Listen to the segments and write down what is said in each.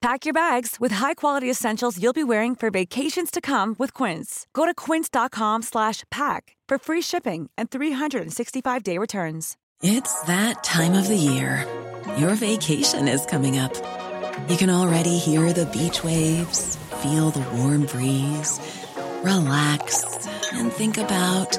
Pack your bags with high-quality essentials you'll be wearing for vacations to come with Quince. Go to quince.com slash pack for free shipping and 365-day returns. It's that time of the year. Your vacation is coming up. You can already hear the beach waves, feel the warm breeze, relax, and think about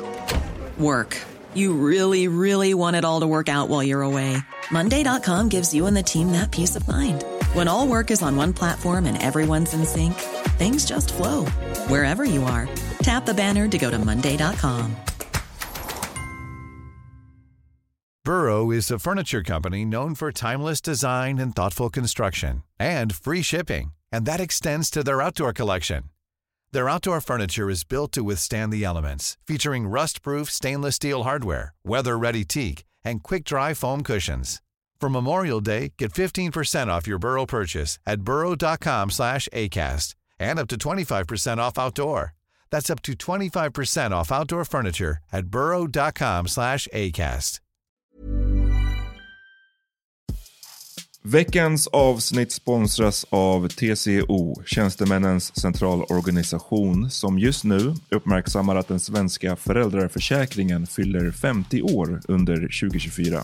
work. You really, really want it all to work out while you're away. Monday.com gives you and the team that peace of mind. When all work is on one platform and everyone's in sync, things just flow wherever you are. Tap the banner to go to Monday.com. Burrow is a furniture company known for timeless design and thoughtful construction and free shipping, and that extends to their outdoor collection. Their outdoor furniture is built to withstand the elements, featuring rust-proof stainless steel hardware, weather-ready teak, and quick-dry foam cushions. For Memorial Day, get 15% off your Burrow purchase at burrow.com slash ACAST and up to 25% off outdoor. That's up to 25% off outdoor furniture at burrow.com slash ACAST. Veckans avsnitt sponsras av TCO, Tjänstemännens centralorganisation, som just nu uppmärksammar att den svenska föräldraförsäkringen fyller 50 år under 2024.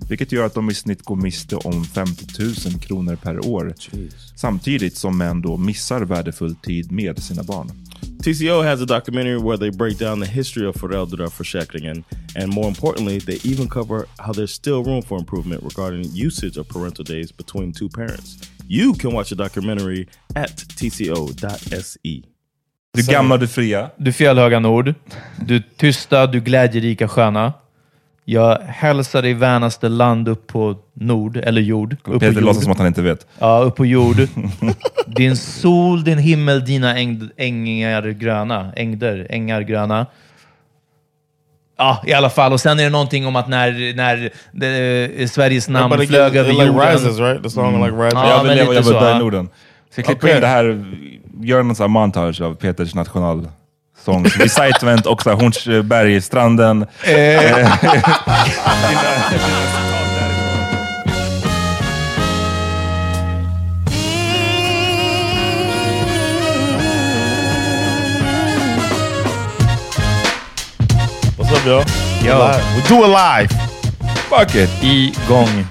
vilket gör att de i snitt går miste om 50 000 kronor per år. Samtidigt som män då missar värdefull tid med sina barn. TCO has a documentary where they break down the history of föräldraförsäkringen and more importantly, they even cover how there's still room for improvement regarding usage of parental days between two parents. You can watch the documentary at tco.se. Du gamla, du fria. Du fjällhöga nord. Du tysta, du glädjerika sköna. Jag hälsar dig värnaste land upp på nord, eller jord. Upp på Peter jord. låtsas som att han inte vet. Ja, upp på jord. din sol, din himmel, dina äng, ängar gröna. Ängder, ängar gröna. Ja, i alla fall. Och sen är det någonting om att när, när det, Sveriges namn it, flög it, över it like jorden. rises, right? The song like rises. Ja, jag vill men leva, jag vill så, dö i. Norden. Ska jag klippa in det här, göra någon sån här montage av Peters nationalsång. Som Recitement och Hornsbergsstranden. Eh. What's up? Yo. Live. We do it live. Fuck it! Igång.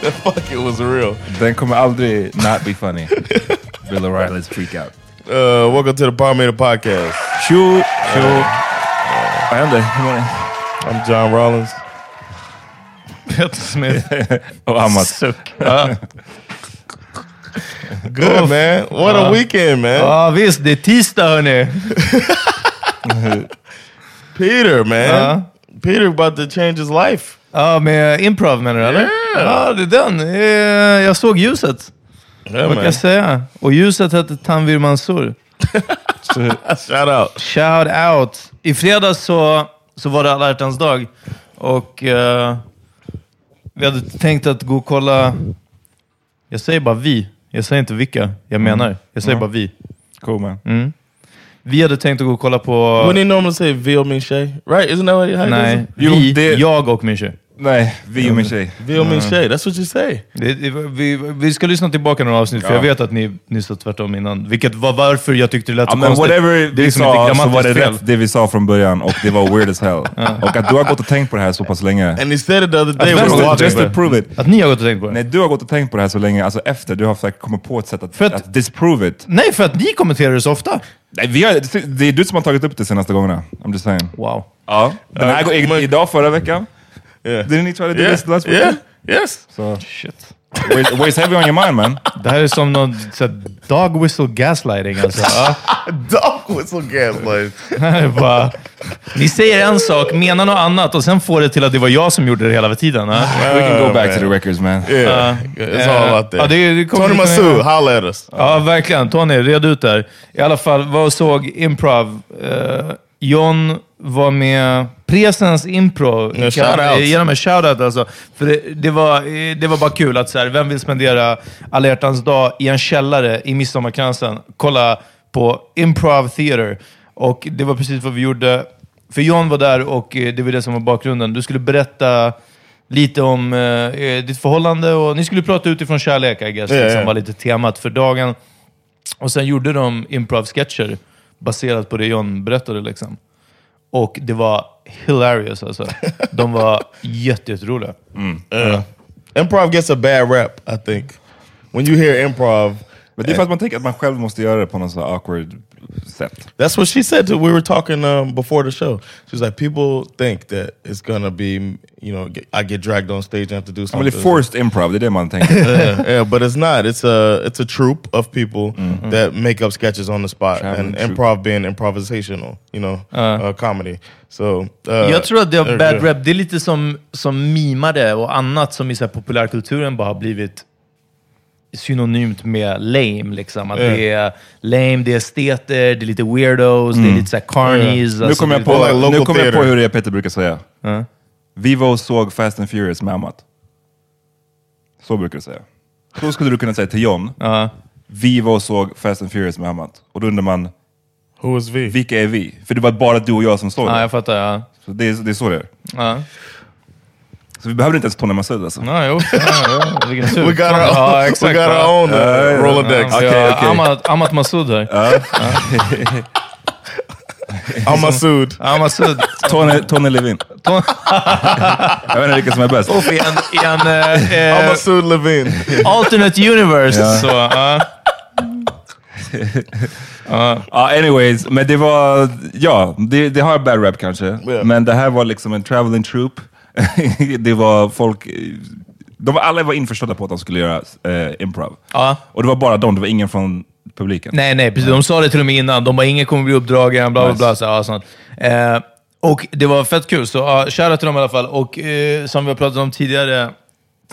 The fuck it was real. Den kommer aldrig not be funny. Bill O'Reillys freak out. Uh, welcome to the Power Podcast. Shoot, shoot. Händer? Hur mår ni? I'm John Rollins. Peter Smith. Och Amat. Suck. Ja. Good, man. What a weekend, man. Ja, visst. Det är tisdag, hörni. Peter, man. Ja. Peter about to change his life. Ja, med improv menar du, eller? Ja, det är den. Eh, Jag såg ljuset. Vad kan man. jag säga? Och ljuset hette Tanvir Mansour. Shout out. Shout out! I fredags så, så var det alla hjärtans dag. Och eh, vi hade tänkt att gå och kolla... Jag säger bara vi. Jag säger inte vilka jag menar. Jag säger bara vi. Cool man. Mm. Vi hade tänkt att gå och kolla på... Wouldn't he normally say veal min tjej? Right? Isn't that what how he Nej, vi, jag och min tjej. Nej, vi och min tjej. Vil min tjej, that's what you say. Det, det, vi, vi ska lyssna tillbaka några avsnitt, för Ja. jag vet att ni, ni sa tvärtom innan. Vilket var varför jag tyckte det lät Ja, så men konstigt. whatever det är vi liksom sa så var det fel. rätt det vi sa från början och det var weird as hell. Och att du har gått och tänkt på det här så pass länge. And said it the other day. Were Just, just to prove it. Att ni har gått och tänkt på det? Nej, du har gått och tänkt på det här så länge, alltså efter du har försökt komma på ett sätt att, För att- att disprove it. Nej, för att ni kommenterar det så ofta. Nej, vi har, det är du som har tagit upp det senaste gångerna. I'm just saying. Wow. Ja. Den här, Uh, idag, förra veckan. Yeah. Didn't he try to do Yeah. this last week? Yeah. Yes. So, Shit. weighs, weighs heavy on your mind man. Det här är som någon så här, dog whistle gaslighting alltså. Dog whistle gaslight. Det här är bara, ni säger en sak, menar något annat och sen får det till att det var jag som gjorde det hela tiden. Ja. We can go back man. to the records man. Yeah. it's all out there. Ja, det, det kommer Tony göra. holla at us. Ja, verkligen. Tony, red ut där. I alla fall, var och såg improv. Uh, John var med Presens improv. Ja, shoutouts. Ge dem en shoutout alltså. För det, det, var, det var bara kul att så här, vem vill spendera alla hjärtans dag i en källare i Midsommarkransen? Kolla på improv theater. Och det var precis vad vi gjorde. För John var där och eh, det var det som var bakgrunden. Du skulle berätta lite om eh, eh, ditt förhållande och ni skulle prata utifrån kärlek, I guess. Ja, liksom, ja. var lite temat för dagen. Och sen gjorde de improv-sketcher baserat på det John berättade. Liksom. Och det var hilarious alltså. De var jätte- jätteroliga. Uh, improv gets a bad rap, I think. When you hear improv, Men det är för att man tänker att man själv måste göra det på något så awkward sätt. that's what she said. We were talking um, before the show. She was like, people think that it's gonna be, you know, get, I get dragged on stage and have to do something. det är forced improv, det är det man tänker. yeah, yeah, but it's not. It's a it's a troupe of people that make up sketches on the spot, Traveling and troupe. improv being improvisational, you know, uh, comedy. So uh, Jag tror att det they're bad rap. Det är lite som, som mimade och annat som i så här populärkulturen bara har blivit synonymt med lame. Liksom. Att Ja. Det är lame, det är esteter, det är lite weirdos, det är lite så här carnies. nu alltså kommer jag, på, nu kommer jag på hur det är Peter brukar säga. Vi var och såg Fast and Furious med Amat. Så brukar du säga. Så skulle du kunna säga till John. Vi var och såg Fast and Furious med Amat. Och då undrar man, Who is V? vilka är vi? För det var bara du och jag som såg ja, det. jag fattar. Ja. Så det, är, det är så det är. Ja. Så vi behöver inte ens Tony Masoud alltså. Ja, jo. Ja, ja, vilken tur. We got our ja, own, exakt, we got ja. our own uh, ja, ja. Rolodex. Ja, Okej, okej. Amat, Amat Masoud här. Ja, Masoud. Tony, Tony Levin. Jag vet inte vilka som är bäst. Uff, i en, i en eh, I'm eh, Levine. alternate universe. Ja. Så, ja. Ja, anyways, men det var, ja, det, det har bad rap kanske. Ja. Men det här var liksom en traveling troupe. det var folk, de alla var införstådda på att de skulle göra eh, improv. Ja. Och det var bara de, det var ingen från publiken. Nej, nej, precis. De sa det till och med innan. De bara, ingen kommer bli uppdragen, bla bla bla. Så, ja, sånt. Eh, och det var fett kul, så ja, shoutout till dem i alla fall. Och eh, som vi har pratat om tidigare,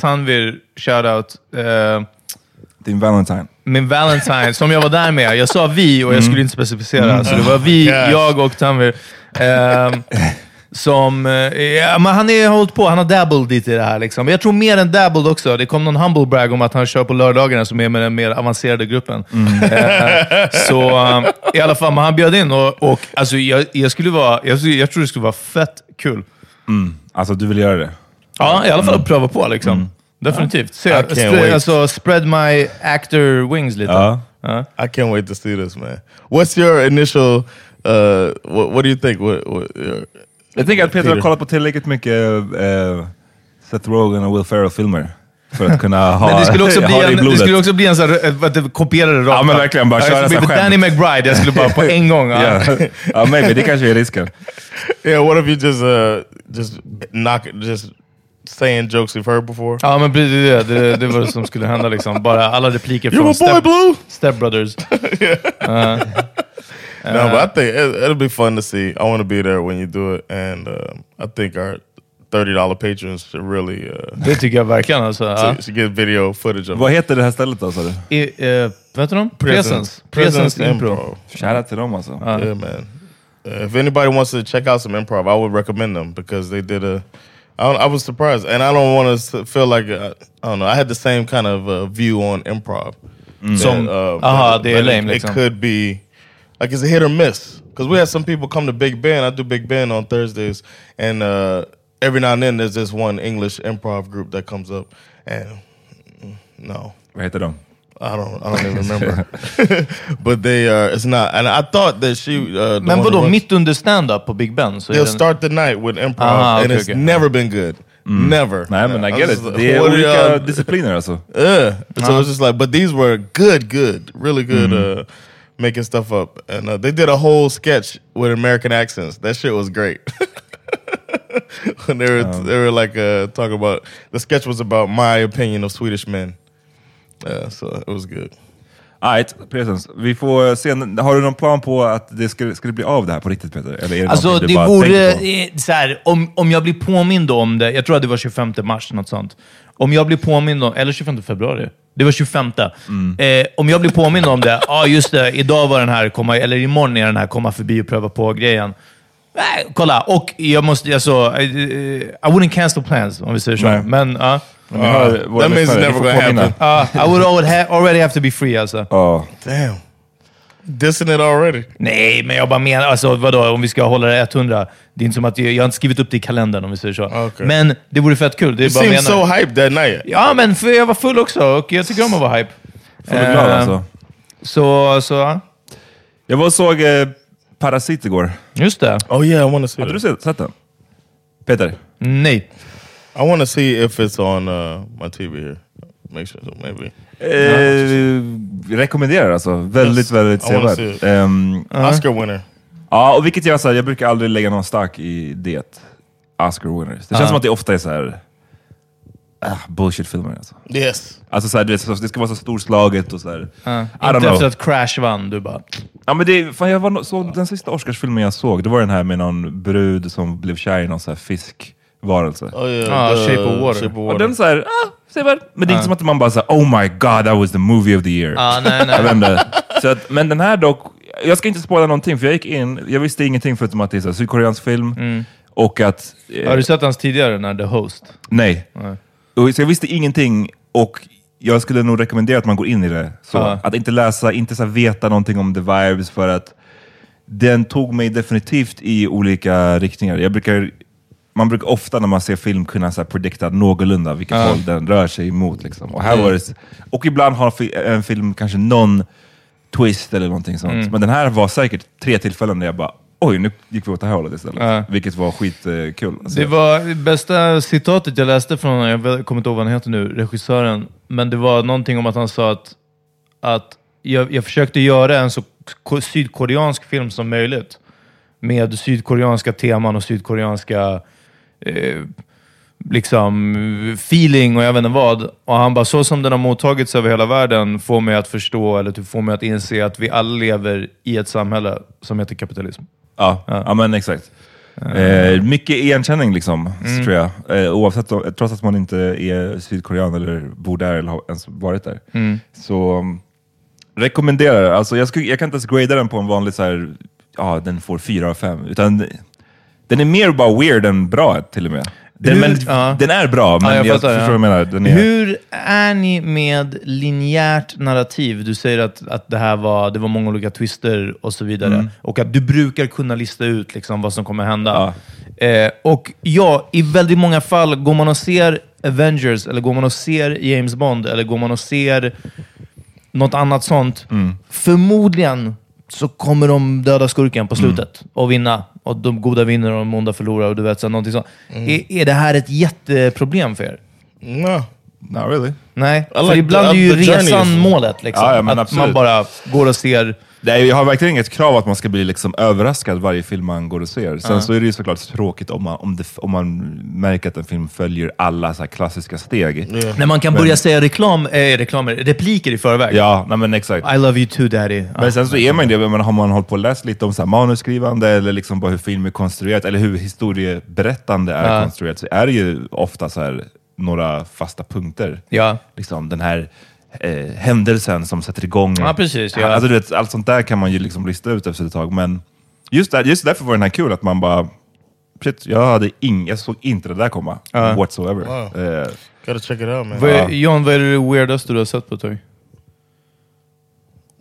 Tanvir, shoutout. Eh, Din Valentine. min Valentine, som jag var där med. Jag sa vi och jag skulle inte specificera, så det var vi, Gosh. jag och Tanvir. som, eh, ja, men han har hållit på, han har dabbled lite i det här. Liksom. Jag tror mer än dabbled också. Det kom någon humble brag om att han kör på lördagarna som är med den mer avancerade gruppen. Eh, så eh, i alla fall, men han bjöd in och, och alltså, jag, jag, skulle vara, jag, jag tror det skulle vara fett kul. Alltså du vill göra det? Ja, i alla fall att pröva på liksom. Definitivt. Se, I can't spread, wait. alltså, spread my actor wings lite. Ja. Ja. I can't wait to see this, man. What's your initial? Uh, what, what do you think? What, what, your, Jag tänker att Peter har kollat på tillräckligt mycket eh, Seth Rogen och Will Ferrell-filmer. För att kunna ha, Men det skulle också bli det en, det blodet. skulle också bli en sån här, eh, att det kopierade rakt Ja, men verkligen, bara köra bli skämt. Danny McBride, jag skulle bara på en gång. Ja. Ja, ja maybe, det kanske är risken. yeah. What if you just uh just knock it, just saying jokes you've heard before? Ja, men precis det, det, det var det som skulle hända. Liksom. Bara alla repliker You're från boy, Step, Blue. Step Brothers. no, but I think it, it'll be fun to see. I want to be there when you do it, and um, I think our thirty dollar patrons should really uh, Det tycker jag verkligen. Alltså. Ja. should- should get video footage of Vad heter det här stället då sa du? I, eh, vad heter de? Presence. Presence Presence Impro. Shoutout till dem alltså. Yeah, man. Uh, if anybody wants to check out some improv, I would recommend them because they did a. I, don't, I was surprised, and I don't want to feel like uh, I don't know. I had the same kind of uh, view on improv. Som- uh, aha, that- det är lame, It, liksom. it could be like it's a hit or miss because we had some people come to Big Ben. I do Big Ben on Thursdays, and uh, every now and then there's this one English improv group that comes up, and mm, no, Vad heter de? I don't, I don't even remember. but they are. It's not. And I thought that she. Uh, the Men one who vadå, mitt under stand-up på Big Ben? Så They'll den- start the night with improv, and okay, it's okay. never been good. Never. Nej men I I get was it. just Det like, är olika discipliner alltså. Yeah. So it's just like, but these were good, good, really good, uh, making stuff up. And uh, they did a whole sketch with American accents. That shit was great. when they were they were like uh, talking about the sketch was about my opinion of Swedish men. Uh, so it was good. Alright, Petersens. Vi får se. Har du någon plan på att det ska, ska det bli av det här på riktigt Peter? Eller är det Alltså det vore, så här, om, om jag blir påmind om det, jag tror att det var 25 mars, något sånt. Om jag blir påmind om, eller 25 februari, det var 25. Mm. Eh, om jag blir påmind om det, ja ah, just det, idag var den här, komma, eller imorgon är den här komma förbi och pröva på grejen. Nej, kolla, och jag måste, alltså, I, I wouldn't cancel plans om vi säger så. Nej. Men, hör våra that means it's never gonna happen. Ja, I would already ha- already have to be free alltså. Ja. Damn. Dissing it already. Nej, men jag bara menar, alltså vadå, om vi ska hålla det 100. Det är inte som att jag, jag har inte skrivit upp det i kalendern om vi säger så. Okej. Men det vore fett kul. Det är You bara seemed menar. so hyped that night. Ja, men för jag var full också och jag tycker om att vara hype. Får bli glad Eh, alltså. Så, så ja. Jag var och såg eh, Parasit igår. just det. Oh yeah, I want to see. Hade du That. sett, sett den? Peter? Nej. I want to see if it's on uh, my TV here. Make sure, so maybe. Eh, rekommenderar alltså. Väldigt, Yes, väldigt sevärd. Ehm, Oscar winner. ja, och vilket jag, så här, jag brukar aldrig lägga någon stark i det. Oscar winners. Det känns Ja. som att det ofta är så här ah, bullshit-filmer. Alltså. Yes. Alltså så här, det, det ska vara så storslaget och så här. Don't Inte know. efter att Crash vann, du bara... Ja, men det, fan, jag var, no- såg den sista Oscarsfilmen jag såg, det var den här med någon brud som blev kär i någon så här fiskvarelse. Oh yeah. Ah, the Shape of Water. Shape of Och Water. den så här, ah, Men det är inte som att man bara säger oh my god, that was the movie of the year. Ah, nej, nej. Så att, men den här dock, jag ska inte spoila någonting för jag gick in, jag visste ingenting förutom att det är så här, sydkoreansk film och att... eh, Har du sett hans tidigare, när The Host? Nej. Nej. Så jag visste ingenting och jag skulle nog rekommendera att man går in i det. Så. Ja. Att inte läsa, inte så veta någonting om the vibes för att den tog mig definitivt i olika riktningar. Jag brukar, man brukar ofta när man ser film kunna så här, predikta någorlunda vilket håll den rör sig emot. Liksom. Och, här var det, och ibland har fi- en film kanske någon twist eller någonting sånt. Mm. Men den här var säkert tre tillfällen där jag bara oj, nu gick vi åt det här hållet istället. Ja. Vilket var skitkul. Alltså, Det var bästa citatet jag läste från, jag kommer inte ihåg vad han heter nu, regissören, men det var någonting om att han sa att, att jag, jag försökte göra en så ko- sydkoreansk film som möjligt. Med sydkoreanska teman och sydkoreanska eh, liksom feeling och jag vet inte vad. Och han bara, så som den har mottagits över hela världen får mig att förstå, eller typ får mig att inse att vi alla lever i ett samhälle som heter kapitalism. Ja, ja. men exakt. Eh, mycket igenkänning liksom, tror jag. Eh, oavsett, trots att man inte är sydkorean eller bor där eller har ens varit där. Så um, rekommenderar. Alltså, jag, skulle, jag kan inte ens grada den på en vanlig så här, ja den får fyra av fem. Utan den är mer bara weird än bra till och med. Den, Hur- men, ja. den är bra, men Ja, jag jag, fattar, förstår ja. vad jag menar. Är, Hur är ni med linjärt narrativ? Du säger att, att det här var, det var många olika twister och så vidare. Mm. Och att du brukar kunna lista ut liksom vad som kommer hända. Eh, och ja, i väldigt många fall, går man och ser Avengers, eller går man och ser James Bond, eller går man och ser något annat sånt, Mm. förmodligen så kommer de döda skurken på slutet och vinna. Och de goda vinner och de onda förlorar. Och du vet, så, här, någonting sånt. Är, är det här ett jätteproblem för er? No. Not really. Nej, för like ibland the- är ju the journey resan is- målet. Liksom. Ja, ja, men att absolut. man bara går och ser... Nej, jag har verkligen inget krav att man ska bli liksom överraskad varje film man går och ser. Sen så är det ju såklart tråkigt om man, om, det, om man märker att en film följer alla så här klassiska steg. När man kan börja säga reklam, eh, reklamer, repliker i förväg. Ja, nej, men exakt. I love you too daddy. Men sen så är man ju det, men har man hållit på och läst lite om så här manusskrivande eller liksom bara hur film är konstruerat, eller hur historieberättande är Ja. konstruerat, så är det ju ofta så här några fasta punkter. Ja. Liksom den här eh, händelsen som sätter igång. Ja, precis, ja. Alltså, du vet, allt sånt där kan man ju liksom lista ut efter ett tag, men just, där, just därför var den här kul, att man bara Shit, jag, hade ing, jag såg inte det där komma Ja. whatsoever. Wow. Eh, Gotta check it out, man. Vad är, John, vad är det weirdaste du har sett på ett tag?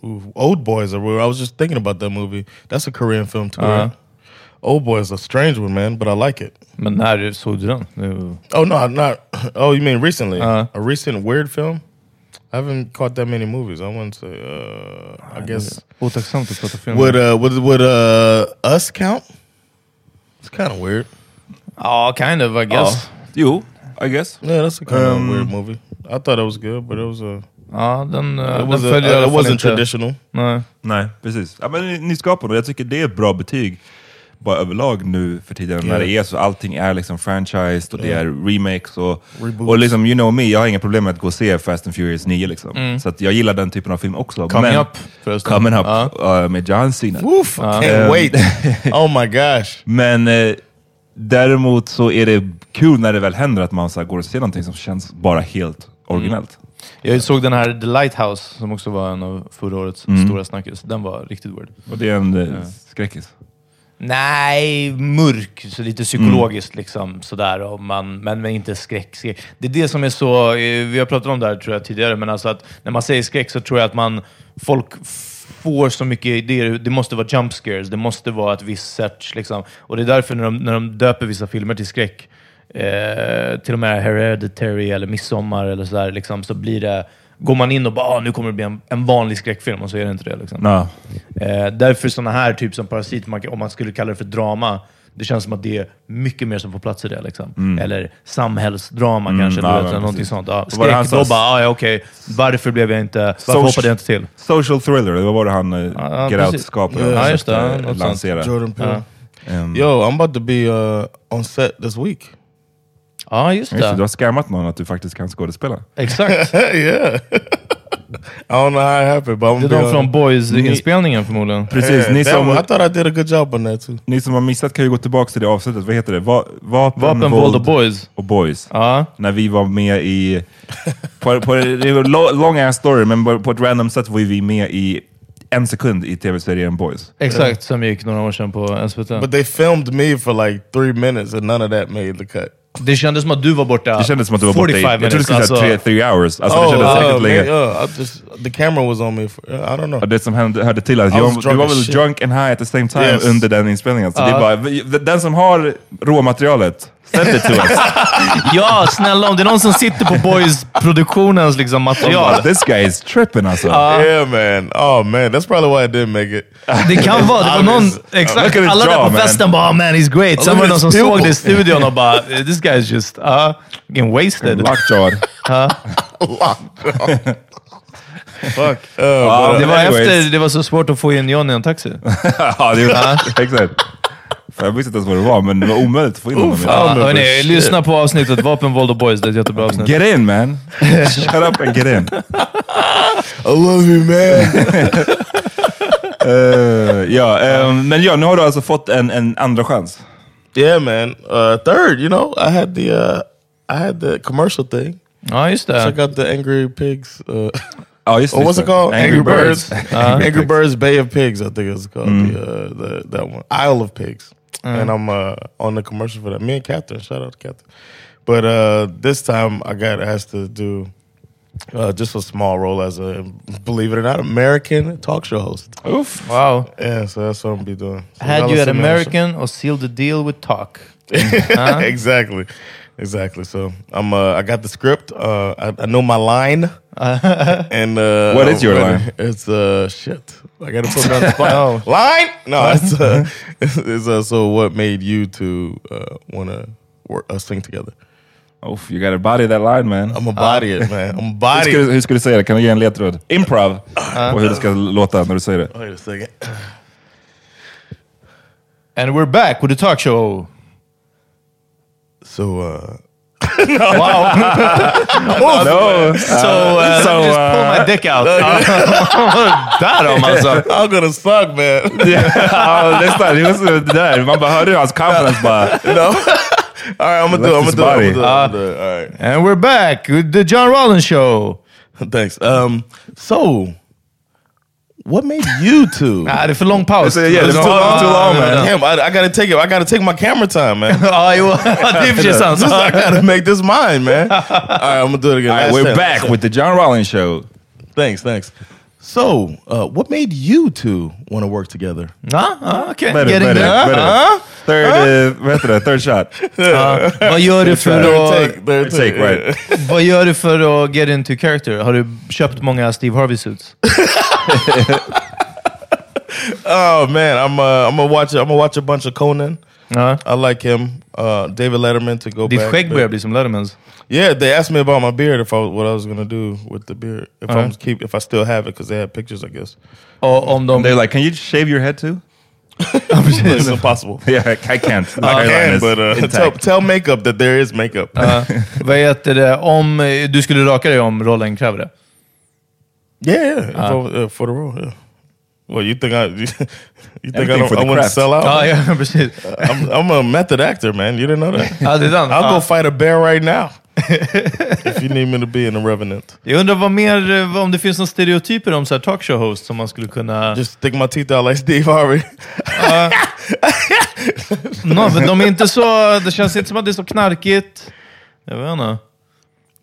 Ooh, Old Boys are weird. I was just thinking about that movie. That's a Korean film too. Uh-huh. right? Old Boy is a strange one, man, but I like it. Men när såg du den? Oh no, not. Oh, you mean recently? Uh-huh. A recent weird film? I haven't caught that many movies. I wouldn't say. Uh, I guess Otacksamt att prata film. would uh would would uh Us count? It's kind of weird. Ja, kind of I guess. You, I guess. Yeah, that's a kind Um, of weird movie. I thought it was good, but it was a. Ja, den, uh, It den was a, följer i alla it fall wasn't inte. traditional. Nej. Nej, precis. Ja, men nyskapande, jag tycker det är ett bra betyg. Bara överlag nu för tiden när Yeah. det är så, allting är liksom franchised och det är remakes och, Reboots. och liksom you know me, jag har inga problem med att gå och se Fast and Furious 9 liksom. Så att jag gillar den typen av film också. Coming men, up, förresten. Coming up, Ja. uh, med John Cena. Woof! I can't Um, wait. oh my gosh. Men eh, däremot så är det kul när det väl händer att man så här, går och ser någonting som känns bara helt originellt. Jag såg den här The Lighthouse, som också var en av förra årets Mm. stora snackis. Den var riktigt weird. Och det är en eh, skräckis. Nej, mörk. Så lite psykologiskt liksom. Sådär, och man, men, men inte skräck, skräck. Det är det som är så... eh, Vi har pratat om det här tror jag tidigare, men alltså att när man säger skräck så tror jag att man... Folk får så mycket idéer. Det måste vara jump scares, det måste vara ett visst search. Liksom. Och det är därför när de, när de döper vissa filmer till skräck, eh, till och med Hereditary eller Midsommar eller sådär, liksom, så blir det... Går man in och bara ah, nu kommer det bli en, en vanlig skräckfilm och så är det inte det. Liksom. Ja. Eh, därför sådana här, typ som Parasit, man, om man skulle kalla det för drama, det känns som att det är mycket mer som får plats i det. Liksom. Eller samhällsdrama kanske, Mm. du vet, men eller någonting sånt. Ja, det han skräck, då bara, ah, ja, okej, varför blev jag inte... Varför Social- hoppade jag inte till? Social thriller, det var det han Get. Ja, just det. Ja, eh, något sånt. lansera. Jordan Peele. Um, Yo, I'm about to be uh, on set this week. Ja, just Just det, du har scammat någon att du faktiskt kan skådespela. Exakt. yeah. I don't know how it happened, but I'm Det är de från Boys-inspelningen förmodligen. Precis, ni, som, I thought I did a good job on that too. ni som har missat kan ju gå tillbaka till det avsnittet. Vad heter det? Va, vapen, Vapen, våld och boys. och boys. Ja. När vi var med i... På, på, det var lo- long ass story, men på- på ett random sätt var vi med i en sekund i tv-serien Boys. Exakt, som gick några år sedan på SVT. But they filmed me for like three minutes and none of that made the cut. Det kändes som att du var borta Det kändes som att du var borta i... 45 Jag trodde du skulle säga alltså. tre, three hours. Alltså, oh, det kändes uh, säkert man, länge. yeah, I just the camera was on me. For, I don't know. Och det som hände, hörde till att jag, du var väl drunk and high at the same time Yes. under den inspelningen. Så det är bara, den som har råmaterialet, send it to us. Ja, snälla om det är någon som sitter på Boys-produktionens liksom, material. This guy is tripping alltså. Yeah, man. Oh man, that's probably why I didn't make it. Det kan vara, det var någon, exakt, his alla där på man. festen bara oh, “man, he's great”. Sen var det någon som his såg det i studion och bara “this guy is just uh, getting wasted”. Lockjawed. Fuck. Uh, Ja, but, Det var Anyways. efter det var så svårt att få in John i en taxi. ja, det är, exakt. För jag visste inte ens vad det var, men det var omöjligt att få in honom. det. Ja, hörni, lyssna på avsnittet Vapen, våld och boys. Det är ett jättebra avsnitt. Get in man! Shut up and get in. I love you, man. Eh, ja, ehm, men ja, nu har du alltså fått en, en andra chans. yeah, man. Uh, third, you know, I had the uh, I had the commercial thing. Ja, just Check det. out the Angry Pigs. Uh, Ja, just oh, what's it called? Angry, Birds. Angry Birds Bay of Pigs, I think it's called. The, uh, the that one, Isle of Pigs, and I'm uh, on the commercial for that. Me and Catherine, shout out to Catherine. But uh, this time I got asked to do uh, just a small role as a, believe it or not, American talk show host. Uff. Wow. Yeah, so that's what I'm gonna be doing. So Had y'all you will an see me on the show. American or seal the deal with talk? exactly, exactly. So I'm. Uh, I got the script. Uh, I, I know my line. and uh, What is your line? It's uh shit. I gotta put it on the spot. line? No, it's uh, it's uh, so what made you two uh, want to work uh, sing together? Oh, you gotta body that line man. I'm a body it, man. I'm a Hur body. ska, it. du, hur ska du säga det? Kan du ge en ledtråd? Improv! På hur det ska låta när du säger det. Wait a second. And we're back with the talk show. So uh, Wow. No. So, uh, So, let me just pull uh, my dick out. Därom alltså. I'm gonna suck, man. ja, nästan. Så det där. Man bara hörde hans confidence bara... no. All right, I'm gonna do. it, I'm gonna do. it, I'm gonna do. it, I'm gonna do. it. All right. And we're back with the John Rollins show. Thanks. Um, so what made you two? Ah, det är för lång paus. It's, yeah, it's too long, too long man. Damn, I, I gotta take it. I gotta take my camera time, man. Ja, jo. Det är i och för sig sant. I gotta make this mine, man. All right, I'm gonna do it again. All right, we're time. back with the John Rollins show. Thanks, thanks. So, uh, what made you two want to work together? Ja, ja, okej. Better, Getting better, there. better. Huh? Third, uh, vad heter? Third shot. Ja. Vad gör du för Third att... take, third Take, take, right. Vad gör du för att get into character? Har du köpt många Steve Harvey suits? Oh man, I'm uh, I'm gonna watch I'm gonna watch a bunch of Conan. Ja. I like him. Uh, David Letterman to go Ditt back. skägg but- börjar bli som Lettermans. Yeah, they asked me about my beard if I what I was gonna do with the beard if I Uh-huh. was keep if I still have it because they had pictures I guess. Och om de... They're like, can you shave your head too? it's impossible. Yeah, I I can't. My I can, but uh, tell, tell makeup that there is makeup. Ja. vad heter det? Om eh, du skulle raka dig om rollen kräver det? yeah, yeah, if I- uh, for the role. Yeah. Well, you think I you think I Anything don't I wouldn't craft. sell out? Ja, ja precis. I'm, I'm a method actor, man. You didn't know that? Ja, det. I'll Ja. go fight a bear right now if you need me to be in a revenant. Jag undrar vad mer, eh, om det finns några stereotyper om så här talkshow host som man skulle kunna... Just stick my teeth out like Steve Harvey. No, men de är inte så... Det känns inte som att det är så knarkigt. Jag vet inte.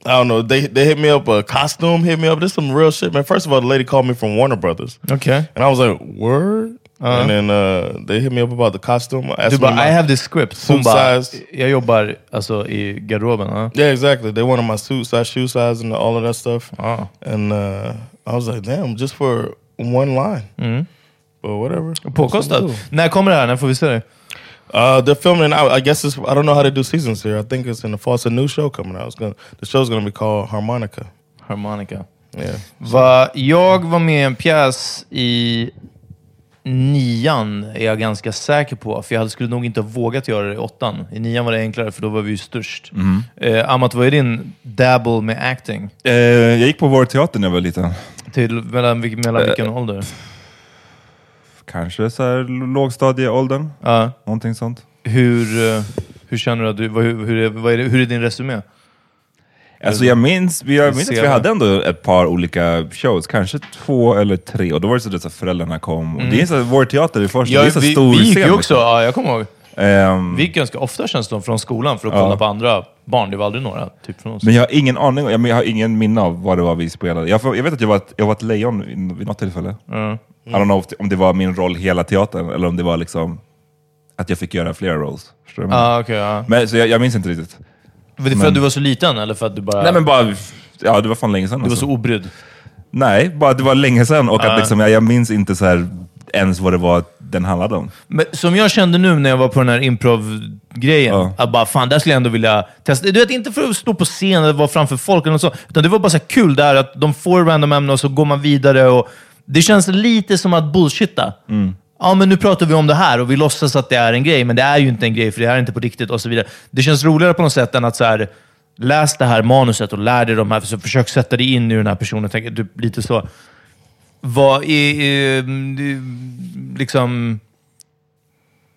I don't know. They they hit me up. A costume hit me up. This some real shit, man. First of all, the lady called me from Warner Brothers, Okej. and I was like, "Word." And then uh, they hit me up about the costume. Asked Du bara, I have this script. Hon Suit bara, jag jobbar alltså, i garderoben. Ja. Yeah, exactly. They wanted my suit size, shoe size, and all of that stuff. Ja. And uh, I was like, "Damn, just for one line." But whatever. Påkostat. När kommer det här? När får vi se det? Uh, they're filming. I, I guess it's. I don't know how they do seasons here. I think it's in the fall. It's a new show coming out. It's gonna. The show's gonna be called Harmonica. Harmonica. Yeah. Va, jag var med i en pjäs i nian, är jag ganska säker på. För jag hade- skulle nog inte ha vågat göra det i åttan. I nian var det enklare, för då var vi ju störst. Eh, Amat, vad är din dabble med acting? Eh, jag gick på vår teater när jag var liten. Till, mellan, mellan vilken ålder? Kanske så här lågstadieåldern. Ja. Någonting sånt. hur, eh, hur känner du att du... vad- Hur, hur, är, vad är, det, hur är din resumé? Alltså jag minns, jag minns att vi hade ändå ett par olika shows, kanske två eller tre, och då var det så att föräldrarna kom. Och det är så, här, vår teater är först, det är så vi, stor vi gick ju också, liksom. ja, jag kommer ihåg. Ehm, Vi gick ganska ofta känns det från skolan för att Ja. kolla på andra barn. Det var aldrig några typ från oss. Men jag har ingen aning, jag, har ingen minne av vad det var vi spelade. Jag, jag vet att jag var ett, jag var ett lejon vid, något tillfälle. Ja. I don't know om det var min roll hela teatern, eller om det var liksom att jag fick göra flera roles. Förstår du? Ah, okay, ja. Men, så jag, jag minns inte riktigt. Var det för Men- att du var så liten eller för att du bara... Nej men bara, ja det var fan länge sedan. du var alltså. så obrydd? Nej, bara det var länge sedan och Ja. att liksom, jag, jag minns inte så här ens vad det var den handlade om. Men som jag kände nu när jag var på den här improv-grejen, Ja. att bara fan, där skulle jag ändå vilja testa. Du vet, inte för att stå på scen eller vara framför folk eller något utan det var bara så här kul där att de får random ämnen och så går man vidare. Och det känns lite som att bullshitta. Ja, men nu pratar vi om det här och vi låtsas att det är en grej, men det är ju inte en grej för det är inte på riktigt och så vidare. Det känns roligare på något sätt än att så här, läs det här manuset och lär dig de här, så försök sätta dig in i den här personen. Tänk, typ, lite så. Vad är, är liksom...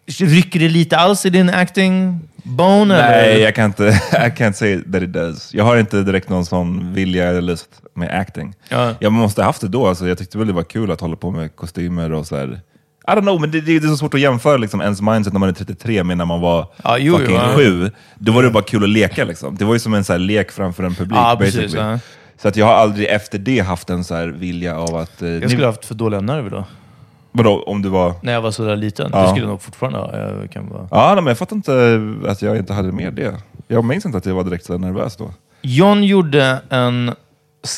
Rycker det lite alls i din acting bone? Nej, eller? jag kan inte, I can't say that it does. Jag har inte direkt någon sån vilja eller lust med acting. Ja. Jag måste ha haft det då, alltså, jag tyckte väl det var kul att hålla på med kostymer och så här. I don't know, men det, det är så svårt att jämföra liksom, ens mindset när man är 33 med när man var Ja, jo, fucking jo, ja. sju. Då var det bara kul att leka. Liksom. Det var ju som en så här, lek framför en publik. Ja, precis, ja. Så att jag har aldrig efter det haft en så här vilja av att... Eh, Jag ni- skulle ha haft för dåliga nerver då. Vadå, om du var... När jag var sådär liten. Ja. Det skulle jag nog fortfarande ha. Jag kan vara... Ja, nej, men jag fattar inte att jag inte hade med det. Jag minns inte att jag var direkt så nervös då. John gjorde en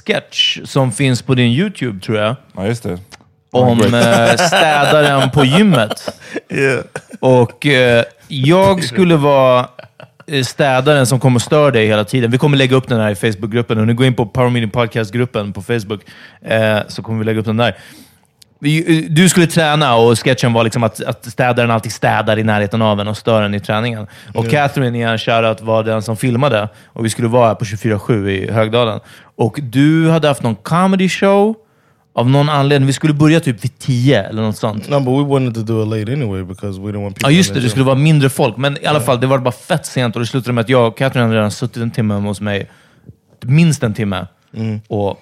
sketch som finns på din YouTube, tror jag. Ja, just det. Om eh, städaren på gymmet. Och eh, jag skulle vara eh, städaren som kommer störa dig hela tiden. Vi kommer lägga upp den här i Facebookgruppen. Om ni går in på Power Meeting Podcast-gruppen på Facebook eh, så kommer vi lägga upp den där. Eh, Du skulle träna och sketchen var liksom att, att städaren alltid städar i närheten av en och stör en i träningen. Och Catherine i en shoutout var den som filmade och vi skulle vara här på 24-7 i Högdalen. Och du hade haft någon comedy show av någon anledning. Vi skulle börja typ vid 10 eller något sånt. No, but we wanted to do it late anyway because we don't want people. Ja just in det, the det gym. skulle vara mindre folk. Men i alla fall, det var bara fett sent och det slutade med att jag och hade redan suttit en timme hemma hos mig. Minst en timme. Och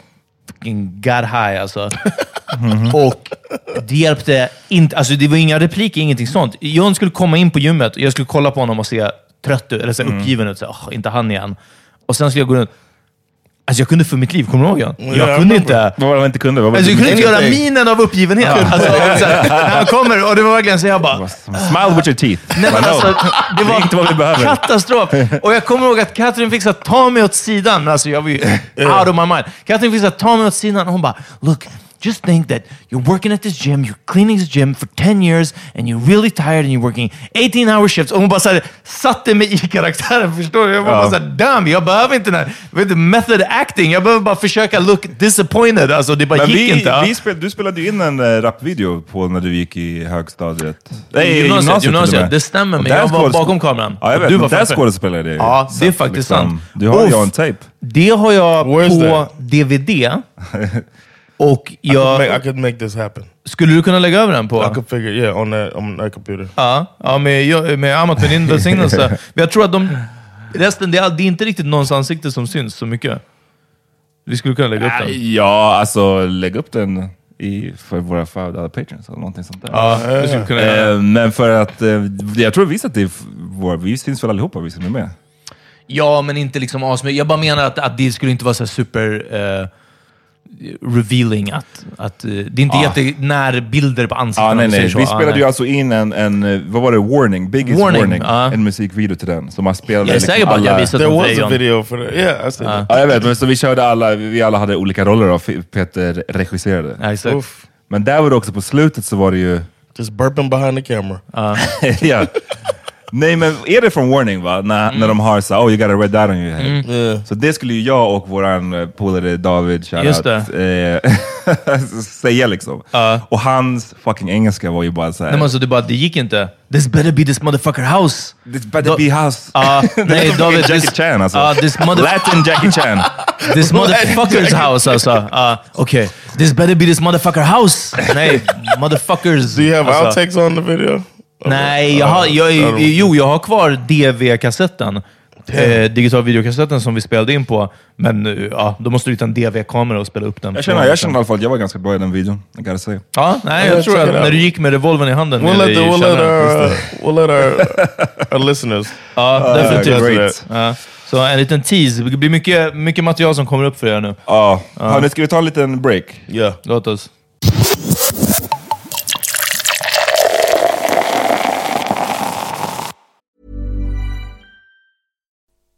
fucking got high alltså. och det hjälpte inte. Alltså det var inga repliker, ingenting sånt. John skulle komma in på gymmet och jag skulle kolla på honom och se trött ut, eller så här uppgiven ut. Så, här, "Åh, inte han igen. Och sen skulle jag gå runt. Alltså jag kunde för mitt liv, kommer du ihåg Jan? Yeah, Jag kunde inte... Vad var det man inte kunde? Var Alltså jag kunde inte göra minen av uppgivenhet. Alltså, så här, när han kommer och det var verkligen så jag bara... Smile with your teeth. Nej, men alltså, det är inte vad vi var behöver. katastrof. Och jag kommer ihåg att Katrin fick så ta mig åt sidan. Alltså, jag var ju out of my mind. Katrin fick så ta mig åt sidan och hon bara, look, just think that you're working at this gym, you're cleaning this gym for 10 years and you're really tired and you're working 18 hour shifts. Och hon bara så här, satte mig i karaktären, förstår du? Jag var Ja. bara så här, damn, jag behöver inte den här vet du, method acting. Jag behöver bara försöka look disappointed. Alltså, det bara Men gick vi, inte. vi spel, du spelade ju in en uh, rapvideo på när du gick i högstadiet. I gymnasiet, gymnasiet. med. Det stämmer, men jag var bakom kameran. Ja, jag vet. du var där skådespelade jag. Ja, det är faktiskt liksom, sant. Du har Uff. on tape. Det har jag Where på? DVD. Och I, could jag... make, I could make this happen. Skulle du kunna lägga över den på? I could figure, yeah, on that on that computer. Ja, ja med, med Amat med din välsignelse. Men jag tror att de... Resten, det är, det är inte riktigt någons ansikte som syns så mycket. Vi skulle kunna lägga upp den. Ja, alltså lägg upp den i, för våra färdade patrons eller någonting sånt där. Ja, vi skulle kunna göra det. Eh, men för att, eh, jag tror visst att det är, våra, vi syns väl allihopa, vi som är med. Ja, men inte liksom asmycket. Jag bara menar att, att det skulle inte vara så super... eh, revealing att, att eh, det är inte Ja. jättenärbilder på ansikten. Ah, nej, nej. Vi Ja, spelade nej. ju alltså in en, en, eh, vad var det, Warning, Biggest Warning, Warning, ja. en musikvideo till den. Så man spelade Jag är säker på att jag visade There den för was dig a video for that. Yeah, I said that. Ja, jag vet, men så vi körde alla, vi alla hade olika roller och Peter regisserade. Oof. Men där var det också på slutet så var det ju, Just burping behind the camera. ja. Nej men är det från Warning va? När, Mm. när de har så oh you got a red dot on your head. Yeah. Så det skulle ju jag och våran eh, polare David, shoutout, eh, säga liksom. Ja. Och hans fucking engelska var ju bara såhär... Nej, men alltså, det, bara, det gick inte. This better be this motherfucker house. This better Då- be house. Ja, nej, David, Jackie this- Chan alltså. Ja, this mother- Latin Jackie Chan. This motherfucker's house alltså. Ja, Okej. This better be this motherfucker house. Nej, motherfuckers. Do you have alltså. outtakes on the video? Nej, jag har, jag, jo, jag har kvar DV-kassetten. Eh, digital videokassetten som vi spelade in på. Men eh, ja, då måste du hitta en DV-kamera och spela upp den. Jag känner, jag känner i alla fall att jag var ganska bra i den videon. I gotta say. Ja, nej, jag tror att när du gick med revolvern i handen We'll nere let, the, i we'll let our uh, we'll let our our listeners. Ja, definitivt. great. Ja. Så en liten tease. Det blir mycket, mycket material som kommer upp för er nu. Ja. Hörni, ska vi ta en liten break? Yeah. Låt oss.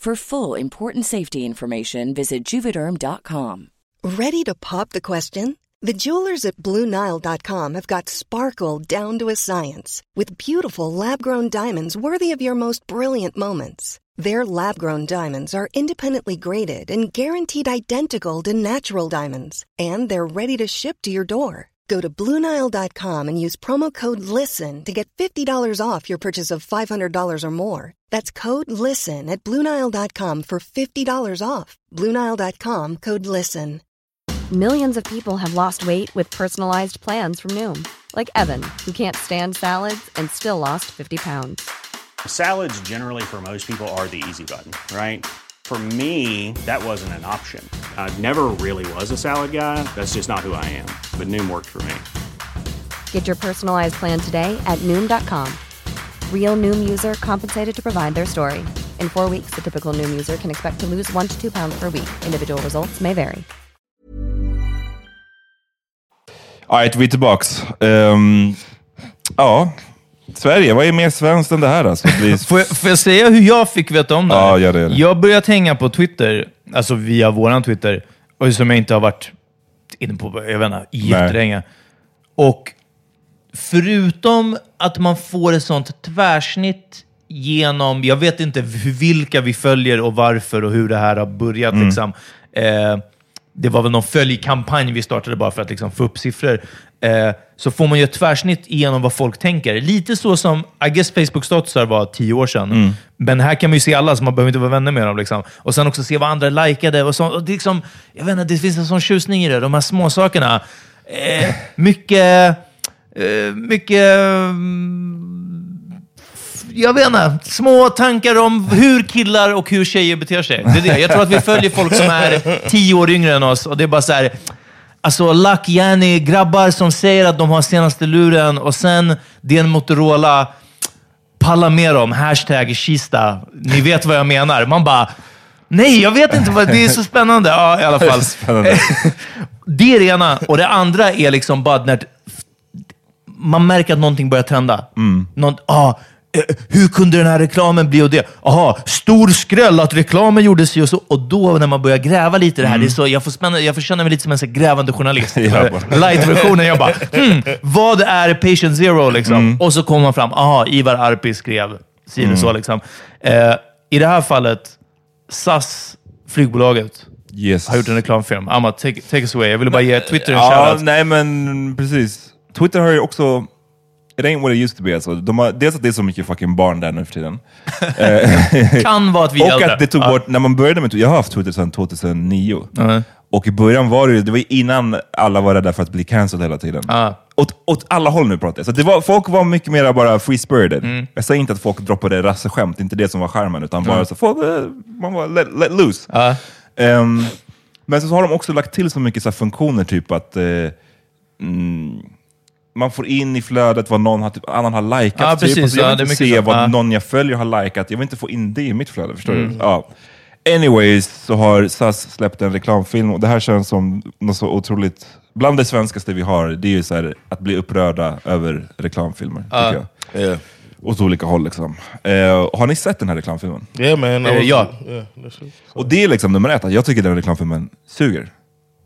For full important safety information, visit juvederm.com. Ready to pop the question? The jewelers at BlueNile.com have got sparkle down to a science with beautiful lab grown diamonds worthy of your most brilliant moments. Their lab grown diamonds are independently graded and guaranteed identical to natural diamonds, and they're ready to ship to your door. Go to BlueNile.com and use promo code LISTEN to get $50 off your purchase of $500 or more. That's code LISTEN at BlueNile.com for $50 off. BlueNile.com code LISTEN. Millions of people have lost weight with personalized plans from Noom, like Evan, who can't stand salads and still lost 50 pounds. Salads, generally, for most people, are the easy button, right? For me, that wasn't an option. I never really was a salad guy. That's just not who I am. But Noom worked for me. Get your personalized plan today at Noom.com. Real Noom user compensated to provide their story. In four weeks, the typical Noom user can expect to lose one to two pounds per week. Individual results may vary. Alright, vi är tillbaks. Ehm, ja, Sverige, vad är mer svenskt än det här? Alltså? Det blir... Får jag, får jag säga hur jag fick veta om det här? Ja, gör det, gör det. Jag börjat hänga på Twitter, alltså via våran Twitter, och som jag inte har varit inne på, jag vet inte, jättelänge. Och förutom att man får ett sånt tvärsnitt genom, jag vet inte vilka vi följer och varför och hur det här har börjat. Mm. Liksom. Eh, det var väl någon följkampanj vi startade bara för att liksom, få upp siffror. Eh, så får man ju ett tvärsnitt igenom vad folk tänker. Lite så som, I guess Facebook-statusar var tio år sedan. Mm. Men här kan man ju se alla, så man behöver inte vara vänner med dem. Liksom. Och sen också se vad andra likade. Och så, och det, liksom, jag vet inte, det finns en sån tjusning i det, de här små sakerna. Eh, mycket... Eh, mycket... mm, jag vet inte, små tankar om hur killar och hur tjejer beter sig. Det är det. Jag tror att vi följer folk som är tio år yngre än oss och det är bara så här, alltså lack Jenny, grabbar som säger att de har senaste luren och sen det är en Motorola, palla med dem, hashtag Kista. Ni vet vad jag menar. Man bara, nej jag vet inte, vad, det är så spännande. Ja, i alla fall. Det är det ena. Och det andra är liksom bara när man märker att någonting börjar trenda. Någon, ah, eh, hur kunde den här reklamen bli och det? Aha, stor skräll att reklamen gjorde sig och så. Och då när man börjar gräva lite i det här, det är så, jag, får spänna, jag får känna mig lite som en så grävande journalist. Light-versionen. Jag bara, hmm, vad är patient zero? Liksom? Och så kommer man fram, aha, Ivar Arpi skrev si eller så. Liksom. Eh, I det här fallet, SAS, flygbolaget, Yes. har gjort en reklamfilm. Amma, take, take us away. Jag ville bara ge Twitter en Ja, shoutout. nej men precis. Twitter har ju också... It ain't what it used to be alltså. De har, dels att det är så mycket fucking barn där nu för tiden. Eh, Kan vara att vi är och äldre. att det tog Ja. bort, när man började med Twitter, jag har haft Twitter sedan 2009. Ja. Och i början var det ju, det var ju innan alla var rädda för att bli cancelled hela tiden. Ja. Åt, åt alla håll nu pratar jag. Så det var, folk var mycket mer bara free-spirited. Mm. Jag säger inte att folk droppade rasseskämt, det är inte det som var charmen, utan bara så folk, eh, man var let, let loose. Ja. Ehm, men så har de också lagt till så mycket så här funktioner, typ att eh, mm, man får in i flödet vad någon har, typ, annan har likat. Ja, typ. precis. Alltså, jag Ja, vill är inte se så. vad Ja. någon jag följer har likat. Jag vill inte få in det i mitt flöde. Förstår Mm. du? Ja. Anyways, så har SAS släppt en reklamfilm och det här känns som något så otroligt... Bland det svenskaste vi har, det är ju så här, att bli upprörda över reklamfilmer. Tycker jag. Yeah. Åt olika håll. Liksom. Eh, har ni sett den här reklamfilmen? Yeah, man. Eh, was- ja. yeah, it. Och det är liksom nummer ett, att jag tycker den reklamfilmen suger.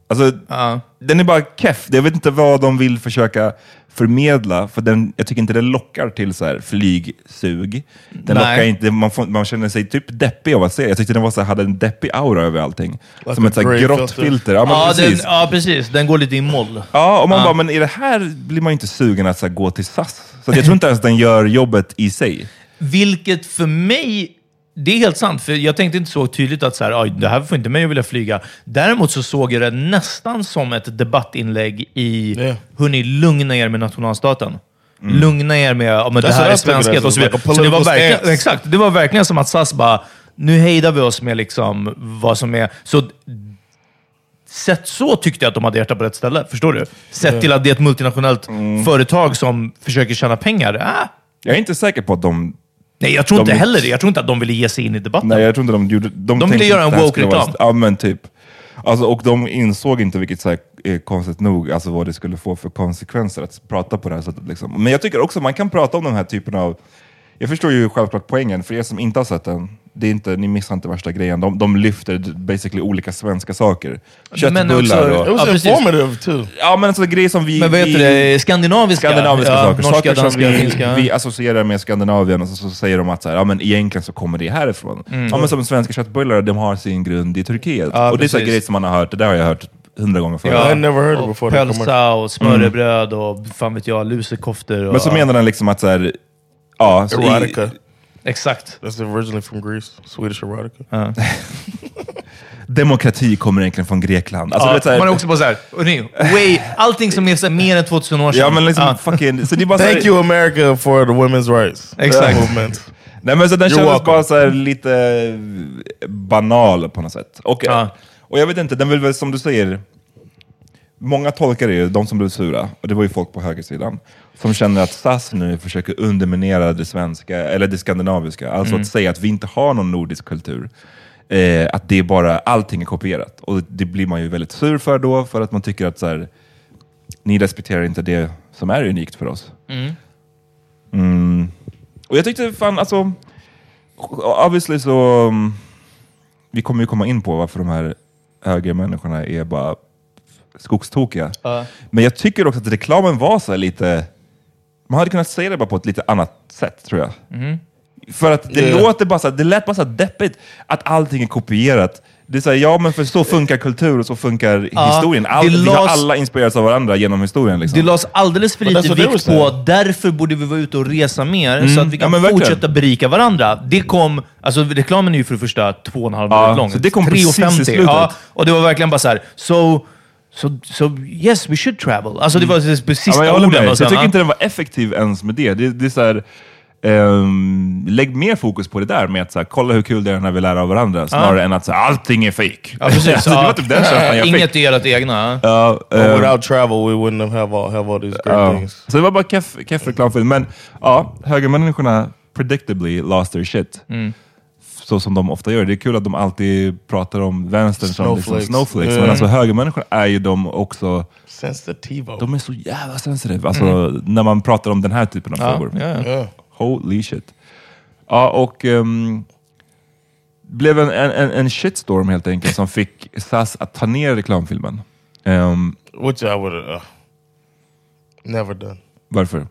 Alltså, Ja. den är bara keff. Jag vet inte vad de vill försöka förmedla, för den, jag tycker inte den lockar till så här flygsug. Den Nej. lockar inte, man, får, man känner sig typ deppig av att se. Jag tyckte den var så här, hade en deppig aura över allting. Like Som ett så här grey grått filter. Ja, Ja, den, precis. ja, precis. Den går lite i moll. Ja, och man bara, men i det här blir man inte sugen att så här, gå till SAS. Så jag tror inte ens den gör jobbet i sig. Vilket för mig, det är helt sant, för jag tänkte inte så tydligt att så här, "Aj, det här får inte mig att vilja flyga. Däremot så såg jag det nästan som ett debattinlägg i, Yeah. hörni, lugna er med nationalstaten. Lugna er med ja, men det That's här är svenskhet och så vidare. Så det var, verkligen, exakt, det var verkligen som att SAS bara, nu hejdar vi oss med liksom vad som är... Så Sett så tyckte jag att de hade hjärtat på rätt ställe. Förstår du? Sett till att det är ett multinationellt Mm. företag som försöker tjäna pengar. Ah, Jag är inte säker på att de... nej, jag tror De- inte heller det. Jag tror inte att de ville ge sig in i debatten. Nej, jag tror inte de gjorde... De, ville tänkte göra en att woke-reklam. Ja, men typ. Alltså, och de insåg inte, vilket så här, är konstigt nog, alltså vad det skulle få för konsekvenser att prata på det här sättet. Liksom. Men jag tycker också man kan prata om den här typen av... Jag förstår ju självklart poängen, för er som inte har sett den, det är inte, ni missar inte värsta grejen. De, de lyfter basically olika svenska saker. Men Köttbullar också- och... It was Ja, precis. informative too. Ja, men alltså grejer som vi... Men vad heter det? Skandinaviska? Skandinaviska ja, saker. Norska, saker danska, som vi, finska. vi associerar med Skandinavien och så, så säger de att så här, ja, men egentligen så kommer det härifrån. Ja, men som svenska köttbullar, de har sin grund i Turkiet. Ja, och det är precis. grejer som man har hört, det där har jag hört hundra gånger förut. I Ja. had never heard och before. Pölsa och smörrebröd och fan vet jag, lusekoftor. Och, Men så menar den liksom att så här, ja, så i. Exakt. That's originally from Greece. Swedish erotica. demokrati kommer egentligen från Grekland. Alltså, ja, det är så här, man är också bara såhär, way, allting som är så här, mer än 2000 år sedan. Ja, men liksom Ja, fucking... Så det bara Thank you America for the women's rights Exakt. movement. Nej, men så den You're kändes welcome. bara så här lite banal på något sätt. Och, Ja. och jag vet inte, den vill väl som du säger, många tolkar det ju, de som blev sura, och det var ju folk på högersidan, som känner att SAS nu försöker underminera det svenska, eller det skandinaviska. Alltså att säga att vi inte har någon nordisk kultur. Eh, att det är bara, allting är kopierat. Och det blir man ju väldigt sur för då, för att man tycker att så här, ni respekterar inte det som är unikt för oss. Mm. Och jag tyckte fan, alltså... Obviously så... um, Vi kommer ju komma in på varför de här högermänniskorna är bara skogstokiga. Men jag tycker också att reklamen var så här lite... Man hade kunnat säga det bara på ett lite annat sätt, tror jag. För att det Yeah. låter bara så här, det lät bara så deppigt att allting är kopierat. Det är så här, ja men för så funkar kultur och så funkar Ja, historien. All, det vi har alla inspirerats av varandra genom historien. Liksom. Det lades alldeles för lite vikt på, därför borde vi vara ute och resa mer, så att vi Ja, kan verkligen. fortsätta berika varandra. Det kom, alltså reklamen är ju för det första två och en halv Ja, minut lång. så det kom precis i 3,50. slutet. Ja, och det var verkligen bara så här, so, so, so yes, we should travel. Alltså det var det Ja, sista jag med. orden. Så jag sen, tycker inte den var effektiv ens med det. Det, det är så här, ehm, lägg mer fokus på det där med att så här, kolla hur kul det är när vi lär av varandra, snarare än att så här, allting är fake. Ja, precis. Alltså, det var typ den känslan jag fick. Inget är ert egna. Ja, But ehm, without travel, we wouldn't have all, have all these great ja. things. Så det var bara keff, keff reklamfilm. Men ja, högermänniskorna predictably lost their shit. Mm. Så som de ofta gör. Det är kul att de alltid pratar om vänstern som liksom Snowflakes. snowflakes. Yeah. Men alltså högermänniskorna är ju de också, Sensitivo. de är så jävla sensitive. Alltså när man pratar om den här typen av Ja, frågor. ja. Yeah. Holy shit. Ja, och um, blev en, en, en- shitstorm helt enkelt som fick SAS att ta ner reklamfilmen. Ehm, Which I would have uh, never done. varför?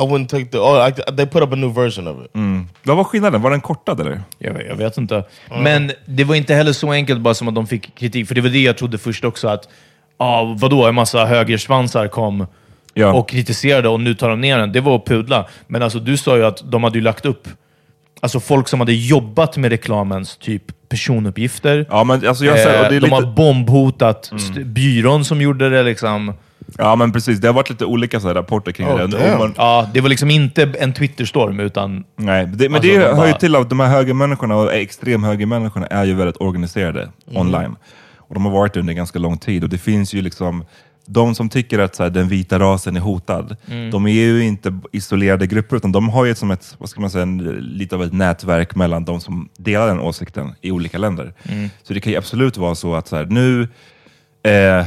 I wouldn't take the. Oh, I, they put up a new version of it. Vad var skillnaden? Var den kortad eller? Jag, jag vet inte. Men det var inte heller så enkelt bara som att de fick kritik, för det var det jag trodde först också, att ah, vadå, en massa högersvansar kom Ja. och kritiserade och nu tar de ner den. Det var att pudla. Men alltså, du sa ju att de hade ju lagt upp alltså folk som hade jobbat med reklamens typ personuppgifter. Ja, men alltså jag säger, och det Eh, är de lite, har bombhotat st- byrån som gjorde det. Liksom. Ja, men precis. Det har varit lite olika så här, rapporter kring Oh, det. man, Ja, det var liksom inte en Twitterstorm, utan nej, det, men Alltså, det de hör bara- ju till att de här högermänniskorna och extremhögermänniskorna är ju väldigt organiserade online. Och de har varit det under ganska lång tid. Och det finns ju liksom de som tycker att så här, den vita rasen är hotad, de är ju inte isolerade grupper, utan de har ju som ett, vad ska man säga, en, lite av ett nätverk mellan de som delar den åsikten i olika länder. Så det kan ju absolut vara så att så här, nu, eh,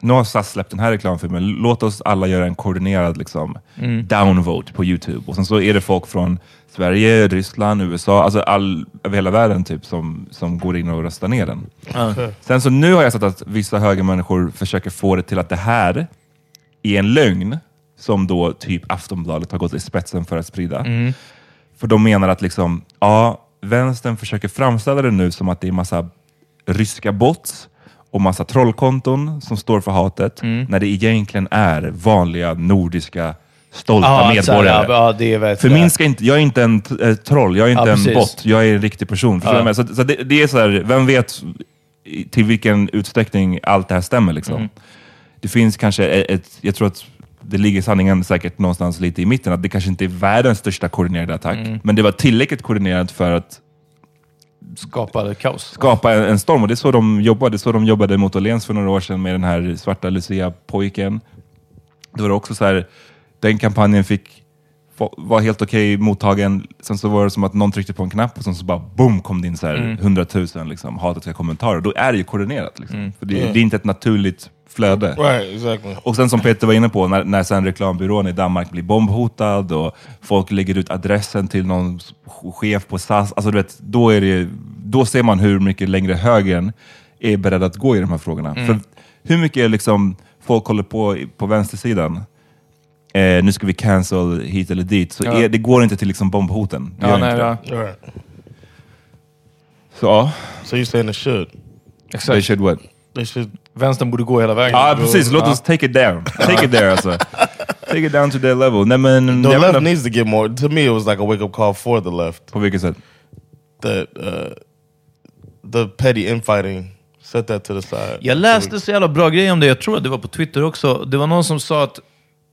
nu har SAS släppt den här reklamfilmen, låt oss alla göra en koordinerad liksom, downvote på Youtube. Och sen så är det folk från Sverige, Ryssland, USA, alltså all, över hela världen typ, som, som går in och röstar ner den. Sen så nu har jag sett att vissa högermänniskor försöker få det till att det här är en lögn, som då typ Aftonbladet har gått i spetsen för att sprida. För de menar att liksom, ja, vänstern försöker framställa det nu som att det är massa ryska bots och massa trollkonton som står för hatet, när det egentligen är vanliga nordiska stolta här, medborgare. ja, ja, För min ska inte, jag är inte en eh, troll, jag är inte Ja, en bot, jag är en riktig person. Förstår Ja. Så, så det, det är så här, vem vet till vilken utsträckning allt det här stämmer. Liksom. Mm. Det finns kanske ett, ett, jag tror att det ligger sanningen säkert någonstans lite i mitten, att det kanske inte är världens största koordinerade attack, Mm. men det var tillräckligt koordinerat för att skapade kaos. skapa en, en storm. Och det är så de jobbade. Det är så de jobbade mot Åhléns för några år sedan med den här svarta Lucia-pojken. Det var också så här, den kampanjen fick var helt okej mottagen. Sen så var det som att någon tryckte på en knapp och sen så bara boom kom det in så här Mm. hundratusen liksom, hatiska kommentarer. Då är det ju koordinerat. Liksom. För det, det är inte ett naturligt flöde. Right, exactly. Och sen som Peter var inne på, när, när sen reklambyrån i Danmark blir bombhotad och folk lägger ut adressen till någon chef på SAS, alltså du vet, då, är det, då ser man hur mycket längre högern är beredd att gå i de här frågorna. För hur mycket liksom folk håller på på vänstersidan, eh, nu ska vi cancel hit eller dit, så Ja. är, det går inte till liksom bombhoten. Det Ja, nej, inte ja. det. Right. Så ja, So you're saying it should? they Exakt. should what? They should. Vänstern borde gå hela vägen. Ja, precis. Låt oss take it down. Take it there alltså. Take it down to their level. Nej, men, The left needs to get more. To me, it was like a wake up call for the left. På vilket sätt? That uh, the petty infighting. Set that to the side. Jag läste så jävla bra grejer om det, jag tror att det var på Twitter också. Det var någon som sa att,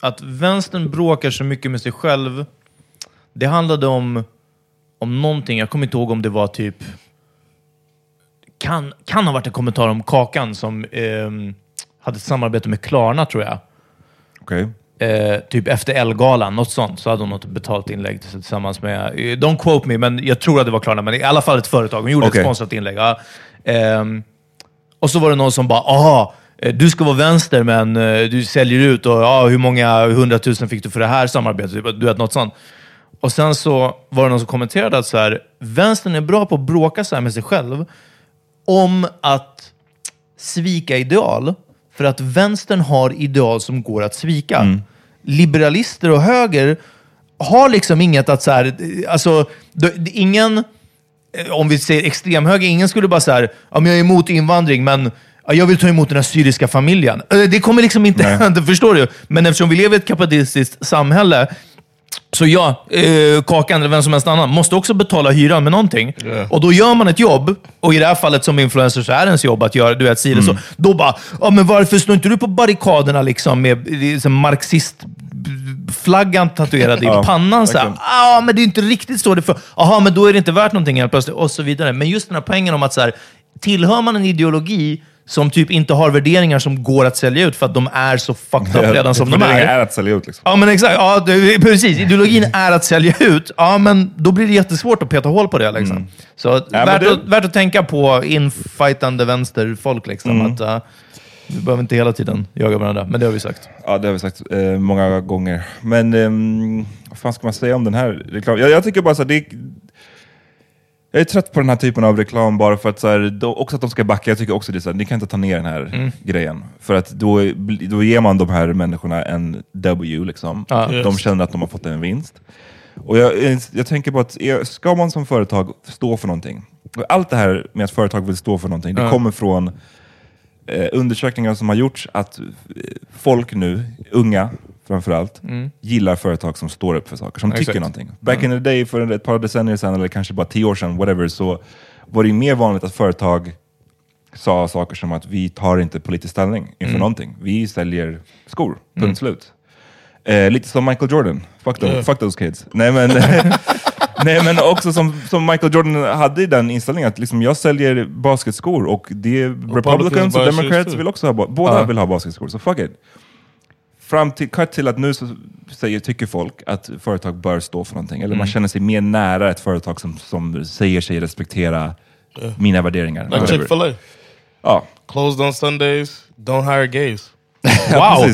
att vänstern bråkar så mycket med sig själv. Det handlade om, om någonting, jag kommer inte ihåg om det var typ... Kan, kan ha varit en kommentar om Kakan som ehm, hade ett samarbete med Klarna, tror jag. Okej. Eh, typ efter Elgalan, något sånt, så hade hon något betalt inlägg tillsammans med... eh, Don't quote me, men jag tror att det var Klarna, men i alla fall ett företag. Hon gjorde Okej. ett sponsrat inlägg. Ja. Ehm, och så var det någon som bara, aha, eh, du ska vara vänster men eh, du säljer ut och ja, hur många hundratusen fick du för det här samarbetet? Du vet, något sånt. Och sen så var det någon som kommenterade att så här, vänstern är bra på att bråka så här med sig själv om att svika ideal. För att vänstern har ideal som går att svika. Liberalister och höger har liksom inget att så här, alltså, ingen, eh, om vi säger extremhöger, ingen skulle bara säga ja, men jag är emot invandring, men jag vill ta emot den här syriska familjen. Eh, Det kommer liksom inte hända, förstår du? Men eftersom vi lever i ett kapitalistiskt samhälle, så ja, eh, Kakan eller vem som helst annan måste också betala hyran med någonting. Och då gör man ett jobb, och i det här fallet som influencer så är det ens jobb att göra du vet, si eller så. Då bara, ja, men varför står inte du på barrikaderna liksom med eh, som marxist flaggan tatuerad i Ja, pannan. Så ah, men det är inte riktigt så det för. Jaha, men då är det inte värt någonting helt plötsligt. Och så vidare. Men just den här poängen om att så här, tillhör man en ideologi som typ inte har värderingar som går att sälja ut för att de är så fucked up redan som de är. är att sälja ut liksom. Ja, men exakt. Ja, det, precis. Ideologin är att sälja ut. Ja, men då blir det jättesvårt att peta hål på det. Liksom. Så men värt, det- att, värt att tänka på infightande vänsterfolk. Liksom, att, uh, vi behöver inte hela tiden jaga varandra, men det har vi sagt. Ja, det har vi sagt eh, många gånger. Men ehm, vad fan ska man säga om den här reklamen? Jag, jag tycker bara så det, jag är trött på den här typen av reklam bara för att så här, då, också att de ska backa. Jag tycker också det så här, ni kan inte ta ner den här Mm. grejen. För att då, då ger man de här människorna en W. Liksom. Ja. De känner att de har fått en vinst. Och jag, jag tänker på att är, ska man som företag stå för någonting? Allt det här med att företag vill stå för någonting, det kommer från eh, undersökningar som har gjorts att eh, folk nu, unga framförallt, gillar företag som står upp för saker, som Mm. Exakt. tycker någonting. Back in the day, för ett par decennier sedan, eller kanske bara tio år sedan, whatever, så var det mer vanligt att företag sa saker som att vi tar inte politisk ställning inför Mm. någonting. Vi säljer skor, punkt slut. Eh, lite som Michael Jordan. Fuck, them, fuck those kids. Nej men, nej, men också som, som Michael Jordan hade i den inställningen att liksom, jag säljer basketskor och det Republicans och buy shoes Democrats vill också ha, båda Ja. vill ha basketskor. Så fuck it. Fram till, cut till att nu så säger, tycker folk att företag bör stå för någonting. Eller Mm. man känner sig mer nära ett företag som, som säger sig respektera mina värderingar. Like Whatever. Chick-fil-A. Ja, Closed on Sundays, don't hire gays. Wow!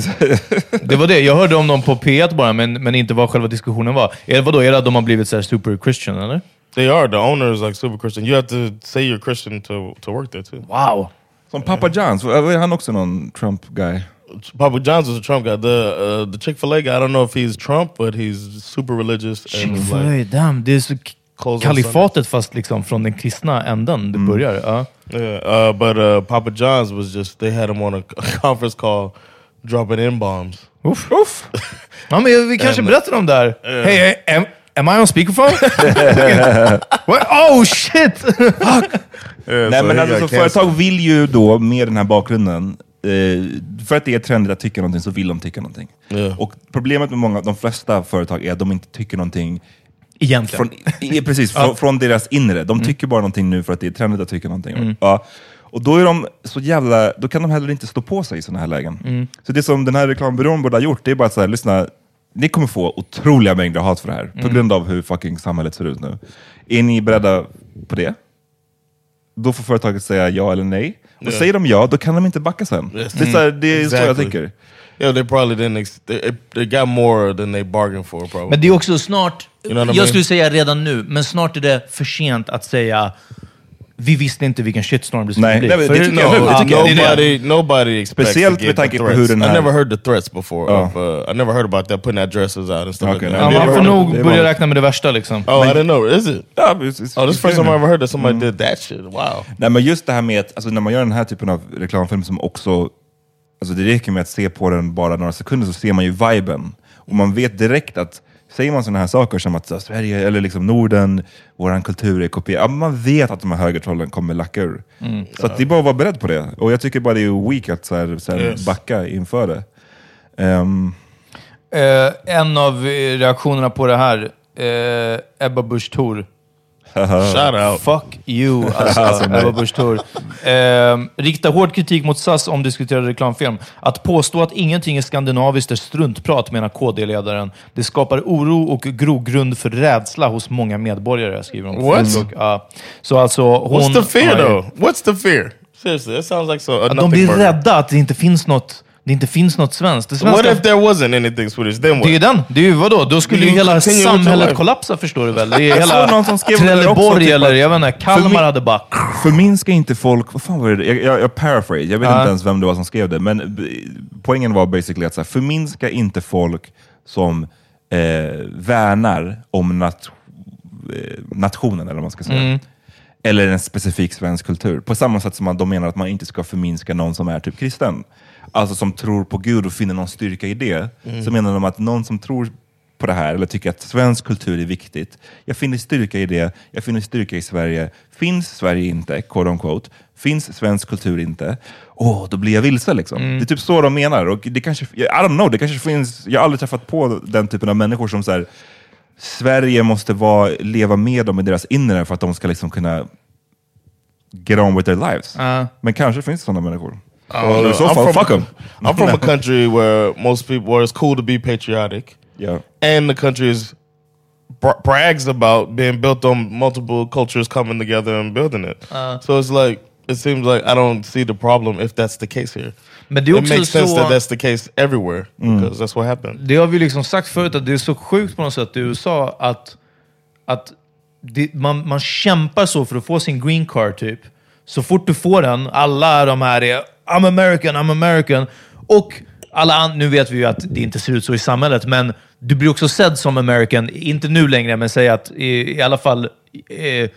Det var det. Jag hörde om dem på P1 bara, men, men inte vad själva diskussionen var. Är vadå, är det att de har blivit så här super Christian, eller? They are, the owner is like super Christian. You have to say you're Christian to, to work there too. Wow! Som Papa John's, är han också någon Trump-guy? Papa John's was a Trump guy. The uh, the Chick Fil A guy. I don't know if he's Trump, but he's super religious and like Chick-fil-A, damn. Det är så kalifatet fast liksom från den kristna änden det börjar. Ja. Yeah, uh, but uh, Papa John's was just they had him on a, a conference call, dropping in bombs. Uff. Uff. Ja, men vi kanske berättar om det här. Hey, am, am I on speakerphone? What? Oh shit! Yeah, Nej so men alltså, företag vill ju då med den här bakgrunden, eh, för att det är trendigt att tycka någonting så vill de tycka någonting. Ja. Och problemet med många, de flesta företag är att de inte tycker någonting Egentligen. från, precis, från, från deras inre. De tycker bara någonting nu för att det är trendigt att tycka någonting. Ja. Och då är de så jävla, då kan de heller inte stå på sig i sådana här lägen. Så det som den här reklambyrån borde ha gjort, det är bara att säga, lyssna, ni kommer få otroliga mängder hat för det här, på grund av hur fucking samhället ser ut nu. Är ni beredda på det? Då får företaget säga ja eller nej. Och säger de ja, då kan de inte backa sen. Det är, så, här, det är så jag Exactly. tycker. Yeah, they probably didn't. Ex- they, they got more than they bargained for. Probably. Men det är också snart, You know I jag mean? skulle säga redan nu, men snart är det för sent att säga vi visste inte vilken shitstorm det skulle Nej, bli. nej, det tycker jag nu, det. nobody, Speciellt med tanke på hur den I här- never heard the threats before. Oh. Of, uh, I never heard about that putting addresses out and stuff Okay, like no. that. Man får nog börja räkna med det värsta liksom. Oh, I didn't know. Is it? Ja, precis. Oh, this is first time I ever heard that somebody did that shit. Wow. Nej, men just det här med att alltså, när man gör den här typen av reklamfilm som också, alltså det räcker med att se på den bara några sekunder så ser man ju viben. Och man vet direkt att säger man sådana här saker som att så, Sverige eller liksom Norden, våran kultur är kopierad, ja, man vet att de här högertrollen kommer lacka ur. Så att det är bara att vara beredd på det. Och jag tycker bara det är weak att så här, så här, Yes. backa inför det. Ehm, Eh, en av reaktionerna på det här, eh, Ebba Busch Thor. Shout out. Fuck you, alltså, Ebba Busch Thor. Eh, rikta hård kritik mot SAS om diskuterad reklamfilm. Att påstå att ingenting är skandinaviskt är struntprat, menar KD-ledaren. Det skapar oro och grogrund för rädsla hos många medborgare, skriver hon What? Ja. så alltså, hon, What's the fear though? What's the fear? Seriously, that sounds like so. A Att de blir rädda att det inte finns något det inte finns något svenskt. Det, What svenska, if there wasn't anything Swedish? Then det är ju what? den. Det är ju vadå? Då skulle ju hela continue with your samhället life. kollapsa förstår du väl? Det är Jag hela någon som skrev det där också, Trelleborg typ eller att- jag vet inte, Kalmar min- hade bara... Förminska inte folk, vad fan var det? Jag, jag, jag paraphrase, jag vet Ja. inte ens vem det var som skrev det, men b- poängen var basically att så här, förminska inte folk som eh, värnar om nat eh, nationen, eller vad man ska säga. Mm. Eller en specifik svensk kultur. På samma sätt som man, de menar att man inte ska förminska någon som är typ kristen. Alltså som tror på Gud och finner någon styrka i det. Mm. Så menar de att någon som tror på det här, eller tycker att svensk kultur är viktigt. Jag finner styrka i det, jag finner styrka i Sverige. Finns Sverige inte, quote on quote, finns svensk kultur inte, åh, då blir jag vilse. Liksom. Det är typ så de menar. Och det kanske, I don't know, det kanske finns, jag har aldrig träffat på den typen av människor som så här, Sverige måste vara, leva med dem i deras inre för att de ska liksom kunna get on with their lives. Ja. Men kanske finns det sådana människor. Och i så I'm from- fuck them. I'm from a country where most people, where it's cool to be patriotic. Yeah. and the country is bra- brags about being built on multiple cultures coming together and building it. so it's like it seems like I don't see the problem if that's the case here. Men det är It också makes sense så... that that's the case everywhere because that's what happened. Det har vi liksom sagt förut, att det är så sjukt på något sätt i USA att, att det, man, man kämpar så för att få sin green card typ. Så fort du får den, alla de här är I'm American, I'm American. Och alla an- nu vet vi ju att det inte ser ut så i samhället, men du blir också sedd som American, inte nu längre, men säg att i, i alla fall eh,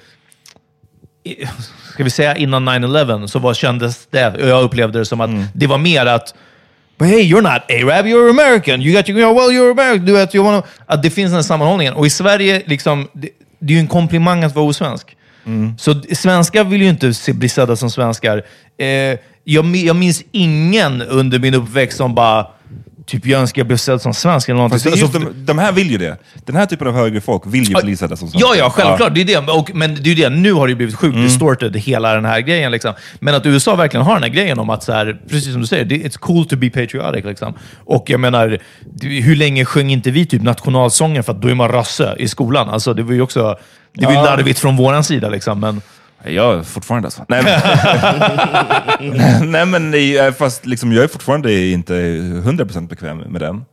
i- ska vi säga innan 9-11, så var, kändes det, och jag upplevde det som att det var mer att But hey, you're not Arab, you're American. You got your, you know, well, you're American. Du vet, you wanna, att det finns den här sammanhållningen. Och i Sverige, liksom, det, det är ju en komplimang att vara osvensk. Så d- svenskar vill ju inte bli sedda som svenskar. Eh, jag, jag minns ingen under min uppväxt som bara, typ jag önskar jag blev sedd som svensk eller någonting. Fast det är Så- just de, de här vill ju det. Den här typen av högre folk vill ju bli sedda som svenskar. Ja, ja, självklart. Det är det. Och, men det är det. Nu har det blivit sjukt distorted, hela den här grejen. Liksom. Men att USA verkligen har den här grejen om att, så här, precis som du säger, det- it's cool to be patriotic. Liksom. Och jag menar, hur länge sjöng inte vi typ nationalsången för att då är man rasse i skolan? Alltså, det var ju också det var ju larvigt från våran sida. Liksom. Men, Jag är fortfarande alltså. Nej, men, Nej, men nej, fast liksom, jag är fortfarande inte 100% bekväm med den.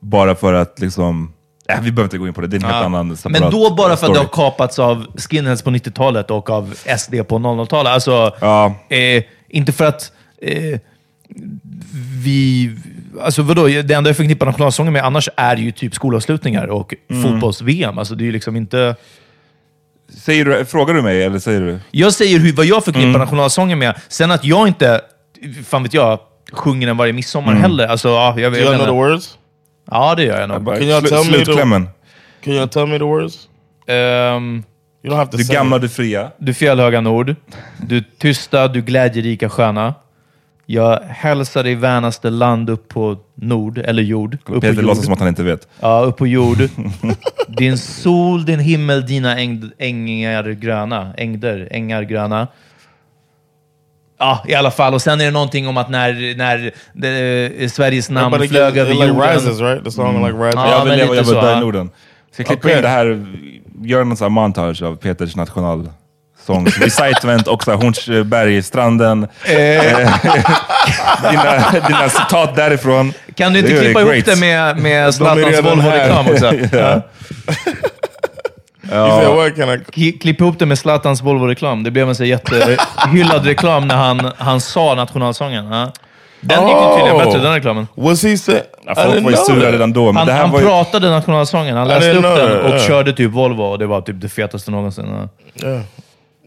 Bara för att liksom... Äh, vi behöver inte gå in på det, det är en helt annan men separat då bara för att story. det har kapats av skinheads på 90-talet och av SD på 00-talet. Alltså, Ja. eh, inte för att eh, vi... Alltså vadå, det enda jag förknippar nationalsången med annars är ju typ skolavslutningar och Mm. fotbolls-VM. Alltså det är ju liksom inte... Säger du, frågar du mig eller säger du? Jag säger hur, vad jag förknippar Mm. nationalsången med. Sen att jag inte, fan vet jag, sjunger den varje midsommar Mm. heller. Alltså, ja, jag, Do you know the words? Ja, det gör jag nog. Can Slu- tell me the-. Can you tell me the words? Ehm, You don't have to Du gamla, du fria. Du fjällhöga nord. Du tysta, du glädjerika sköna. Jag hälsar dig värnaste land upp på nord, eller jord. Upp Peter låtsas som att han inte vet. Ja, upp på jord. din sol, din himmel, dina äng, ängar gröna. Ängder, ängar gröna. Ja, i alla fall. Och sen är det någonting om att när, när det, Sveriges namn it, flög it, över it like jorden. rises, right? The song like rises. Ja, jag vill men leva, jag vill så, dö i Norden. Ska jag klippa Okej. in det här, göra någon sån här montage av Peters nationalsång. Recitement och Hornsbergsstranden. Eh, dina, dina citat därifrån. Kan du inte Det klippa ihop det med, med Zlatans Volvo-reklam också? Ja. Can I? Klipp ihop det med Zlatans Volvo-reklam. Det blev en så jättehyllad reklam när han, han sa nationalsången. Ja. Den gick ju tydligen Oh. bättre, den reklamen. Was he say? Ja, folk var ju sura redan då, men Han, det här han var ju... pratade nationalsången, han läste upp den och yeah. körde typ Volvo och det var typ det fetaste någonsin. Ja. Yeah.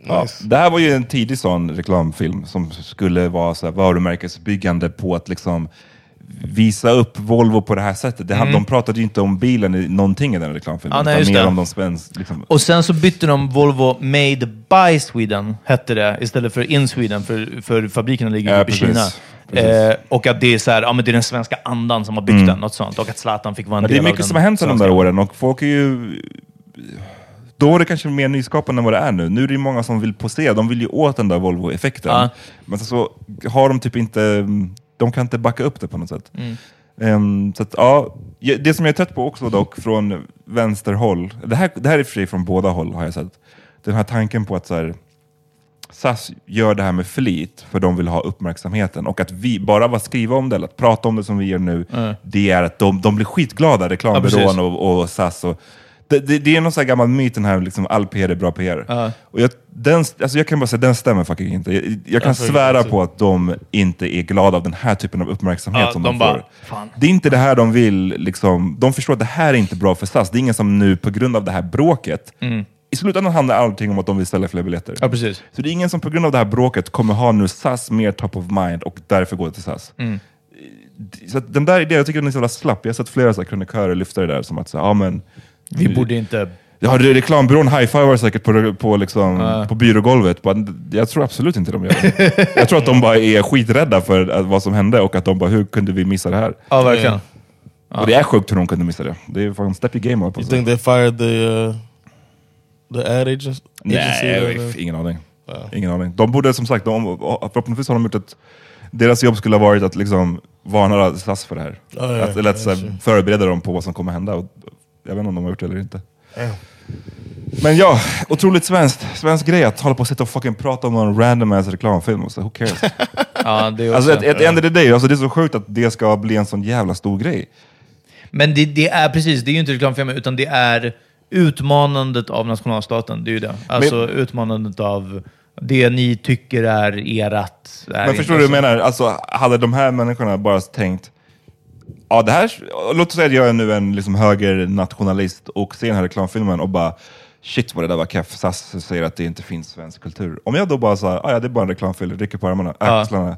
Ja, Nice. det här var ju en tidig sån reklamfilm som skulle vara så här varumärkesbyggande på att liksom visa upp Volvo på det här sättet. Det, De pratade ju inte om bilen i någonting i den reklamfilmen, Mm. Ja, nej, utan just mer det. om de spänns... Liksom. Och sen så bytte de Volvo Made by Sweden, hette det, istället för In Sweden, för, för fabrikerna ligger Ja, typ i precis. Kina. Eh, och att det är, så här, ja, men det är den svenska andan som har byggt den, något sånt. Och att Zlatan fick vara en det del är av mycket den som har hänt sedan de där åren och folk är ju... Då var det kanske mer nyskapande än vad det är nu. Nu är det ju många som vill posera, de vill ju åt den där Volvo-effekten. Ja. Men så, så har de typ inte... De kan inte backa upp det på något sätt. Mm. Ehm, så att, ja, ja, det som jag är trött på också dock från vänsterhåll, det här, det här är för sig från båda håll har jag sett. Den här tanken på att så här, SAS gör det här med flit för de vill ha uppmärksamheten och att vi, bara att skriva om det eller att prata om det som vi gör nu, det är att de, de blir skitglada, Ja, reklambyrån precis. och, och SAS. Och, det, det, det är någon sån här gammal myt, den här liksom, all PR är bra PR. Ja. Och jag, den, alltså jag kan bara säga, den stämmer fucking inte. Jag, jag kan får svära inte. på att de inte är glada av den här typen av uppmärksamhet Ja, som de de, bara, får. fan. Det är inte det här de vill. Liksom, de förstår att det här är inte bra för SAS. Det är ingen som nu, på grund av det här bråket, i slutändan handlar allting om att de vill sälja fler biljetter. Ja, precis. Så det är ingen som på grund av det här bråket kommer ha nu SAS mer top of mind och därför går till SAS. Mm. Så den där idén, jag tycker den är så jävla slapp. Jag har sett flera så här krönikörer lyfta det där som att säga, ja men Vi borde inte... Ja, reklambyrån high-fivar säkert på, på, liksom, på byrågolvet. Jag tror absolut inte de gör det. jag tror att de bara är skiträdda för vad som hände och att de bara, hur kunde vi missa det här? Ja, verkligen. Och det är sjukt hur de kunde missa det. Det är fan step your game up. You Alltså. think they fired the uh, the ad? Nej, agency uh, vet- ingen aning. Ingen aning. De borde som sagt, de, förhoppningsvis har de gjort ett... Deras jobb skulle ha varit att liksom varna SAS för det här. Ja, ja, att, eller att så här, förbereda dem på vad som kommer hända. Och, jag vet inte om de har gjort det eller inte. Men ja, otroligt svenskt. Svensk grej att hålla på och sitta och fucking prata om någon random ass reklamfilm. Och så, who cares? Ja, det är alltså, också... at, at the end of the day, alltså, det är så sjukt att det ska bli en sån jävla stor grej. Men det, det är precis, det är ju inte reklamfilmer, utan det är utmanandet av nationalstaten. Det är ju det. Alltså utmanandet av det ni tycker är erat. Är Men förstår du vad jag menar? Alltså, hade de här människorna bara tänkt Ja, det här, låt oss säga att jag är nu en liksom högernationalist och ser den här reklamfilmen och bara Shit vad det där var keff, SAS säger att det inte finns svensk kultur. Om jag då bara sa, ah, ja det är bara en reklamfilm, rycker på armarna, Ja. axlarna.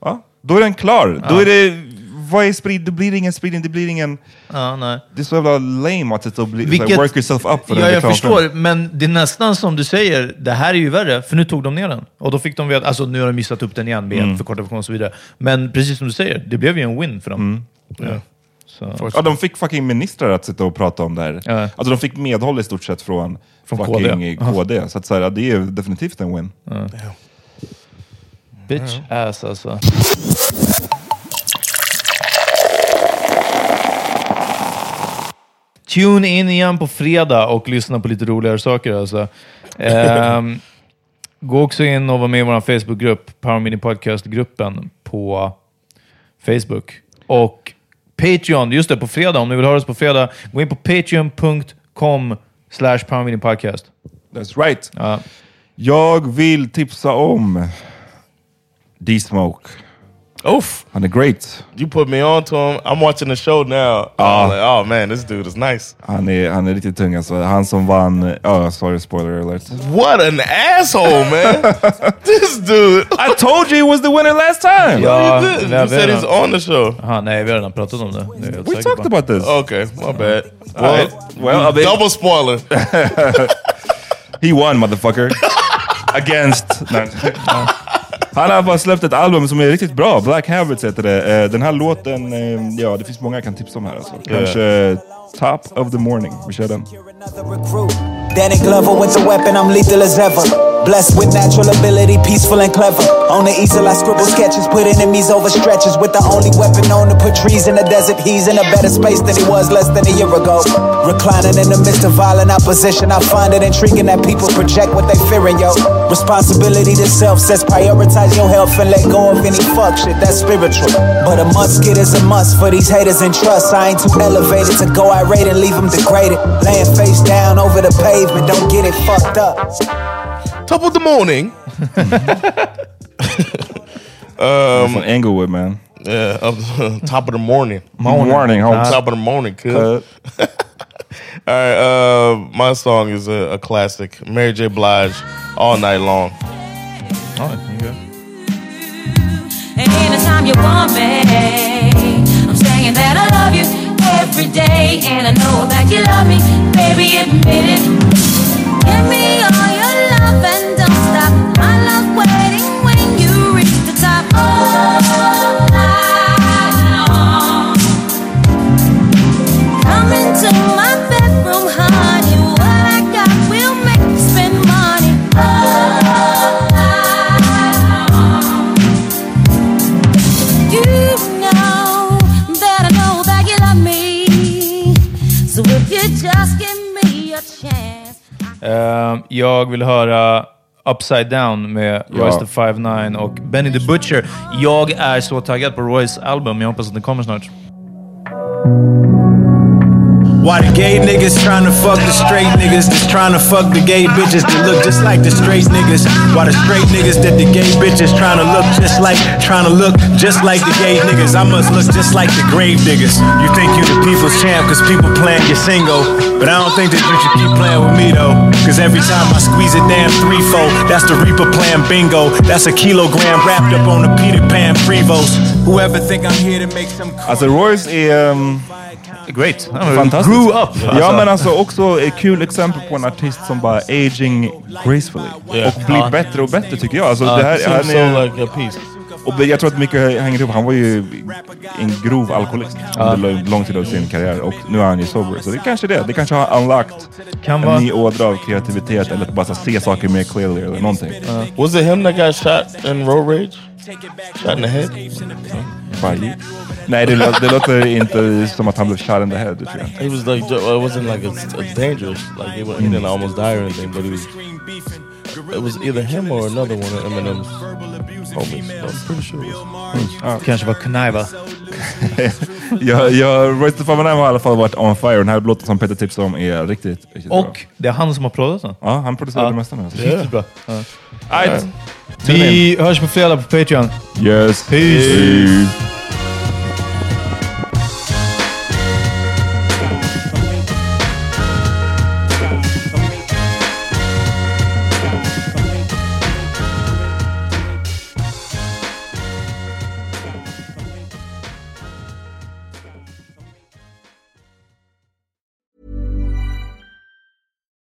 Ja, då är den klar. Då är det, vad är sprid, det blir ingen spridning, det blir ingen... Ja, nej. Det är så jävla lame att sitta och bli, Vilket- work yourself up för Ja, en jag förstår, men det är nästan som du säger, det här är ju värre, för nu tog de ner den. Och då fick de veta, alltså nu har de missat upp den igen med Mm. förkortad version och så vidare. Men precis som du säger, det blev ju en win för dem. Ja. Så. Ja, de fick fucking ministrar att sitta och prata om det här. Ja. Alltså de fick medhåll i stort sett från, Från fucking KD. KD. Så, att, så här, ja, det är definitivt en win. Bitch ass alltså. Tune in igen på fredag och lyssna på lite roligare saker. Alltså. Ehm, gå också in och var med i vår Facebookgrupp, Power Mini Podcast-gruppen på Facebook. Och Patreon, just det, på fredag, om ni vill höra oss på fredag, gå in på patreon.com slash Podcast. That's right. Ja. Jag vill tipsa om D-Smoke. Oof. Han är great. You put me on to him. I'm watching the show now. Ah. Like, oh man, this dude is nice. Han är, han är riktigt tung alltså. Han som vann... Oh, sorry, spoiler alert. What an asshole, man! this dude. I told you he was the winner last time! Ja, you did. nej, You said he's on the show. Aha, nej, vi har redan pratat om det. det We talked about this. Okay, my bad. All right. Well, double spoiler. he won motherfucker. Against... Han har bara släppt ett album som är riktigt bra. Black Habits heter det. Eh, Den här låten, eh, ja det finns många jag kan tipsa om här. Alltså. Kanske eh, Top of the Morning. Vi kör den. Blessed with natural ability, peaceful and clever. On the easel, I scribble sketches, put enemies over stretches. With the only weapon known to put trees in the desert. He's in a better space than he was less than a year ago. Reclining in the midst of violent opposition, I find it intriguing that people project what they fearing, yo. Responsibility to self says prioritize your health and let go of any fuck shit, that's spiritual. But a musket is a must for these haters and trust. I ain't too elevated to go irate and leave them degraded. Laying face down over the pavement, don't get it fucked up. Top of the morning. Från Englewood man. Yeah, up top of the morning. Morning, homes. Top of the morning, kid. Uh, All right, uh, my song is a, a classic. Mary J. Blige, All Night Long. Ja, okej. Anytime you want me, I'm saying that I love you every day, and I know that you love me, baby. Admit it. Give me Eh, jag vill höra Upside Down med Ja. Royce the 5'9 och Benny the Butcher. Jag är så taggad på Royce album. Jag hoppas att det kommer snart. Why the gay niggas trying to fuck the straight niggas that's trying to fuck the gay bitches that look just like the straight niggas? Why the straight niggas that the gay bitches trying to look just like, trying to look just like the gay niggas? I must look just like the grave diggers. You think you the people's champ cause people playing your single, but I don't think that you should keep playing with me though. Cause every time I squeeze a damn threefold, that's the Reaper playing bingo. That's a kilogram wrapped up on the Peter Pan Prevost. Whoever think I'm here to make some Alltså Royce är... Um, Great. fantastisk. Grew up. Ja, Alltså. men alltså också ett kul exempel på en artist som bara aging gracefully. Yeah. Och blir Ja. bättre och bättre tycker jag. Alltså, Ja, det här, han so är, like a piece. och jag tror att mycket hänger ihop. Han var ju en grov alkoholist under lång, lång tid av sin karriär och nu är han ju sober. Så det är kanske det. Det kanske har unlocked Kan en vara. ny ådra av kreativitet eller att bara så, se saker mer clearly eller någonting. Was it him that got shot in road rage? Shot in the head? Gick. Nej, det, lå- det låter inte som att han blev shot in the head. Det tror jag inte. He was like, it wasn't like a, a dangerous, like he, he didn't almost die or anything, but he was. It was either him or another one of Eminem's homies. I'm pretty sure it was. Kanske var Knaiva. jag, jag, Royce the Five har i alla fall varit on fire. Den här låten som Peter tipsade om är riktigt, riktigt bra. Och det är han som har proddat den. Ja, han producerar Ja. det mesta nu. Riktigt bra. Ja. Right. Vi hörs på fredag på Patreon. Yes. Peace.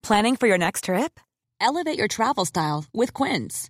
Planning for your next trip? Elevate your travel style with Quince.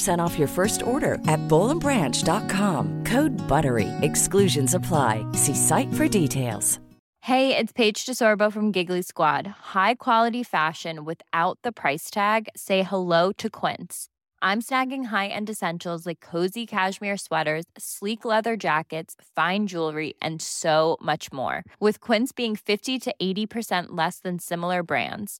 off your first order at bowlandbranch.com. Code BUTTERY. Exclusions apply. See site for details. Hey, it's Paige DeSorbo from Giggly Squad. High quality fashion without the price tag. Say hello to Quince. I'm snagging high-end essentials like cozy cashmere sweaters, sleek leather jackets, fine jewelry, and so much more. With Quince being 50 to 80% less than similar brands.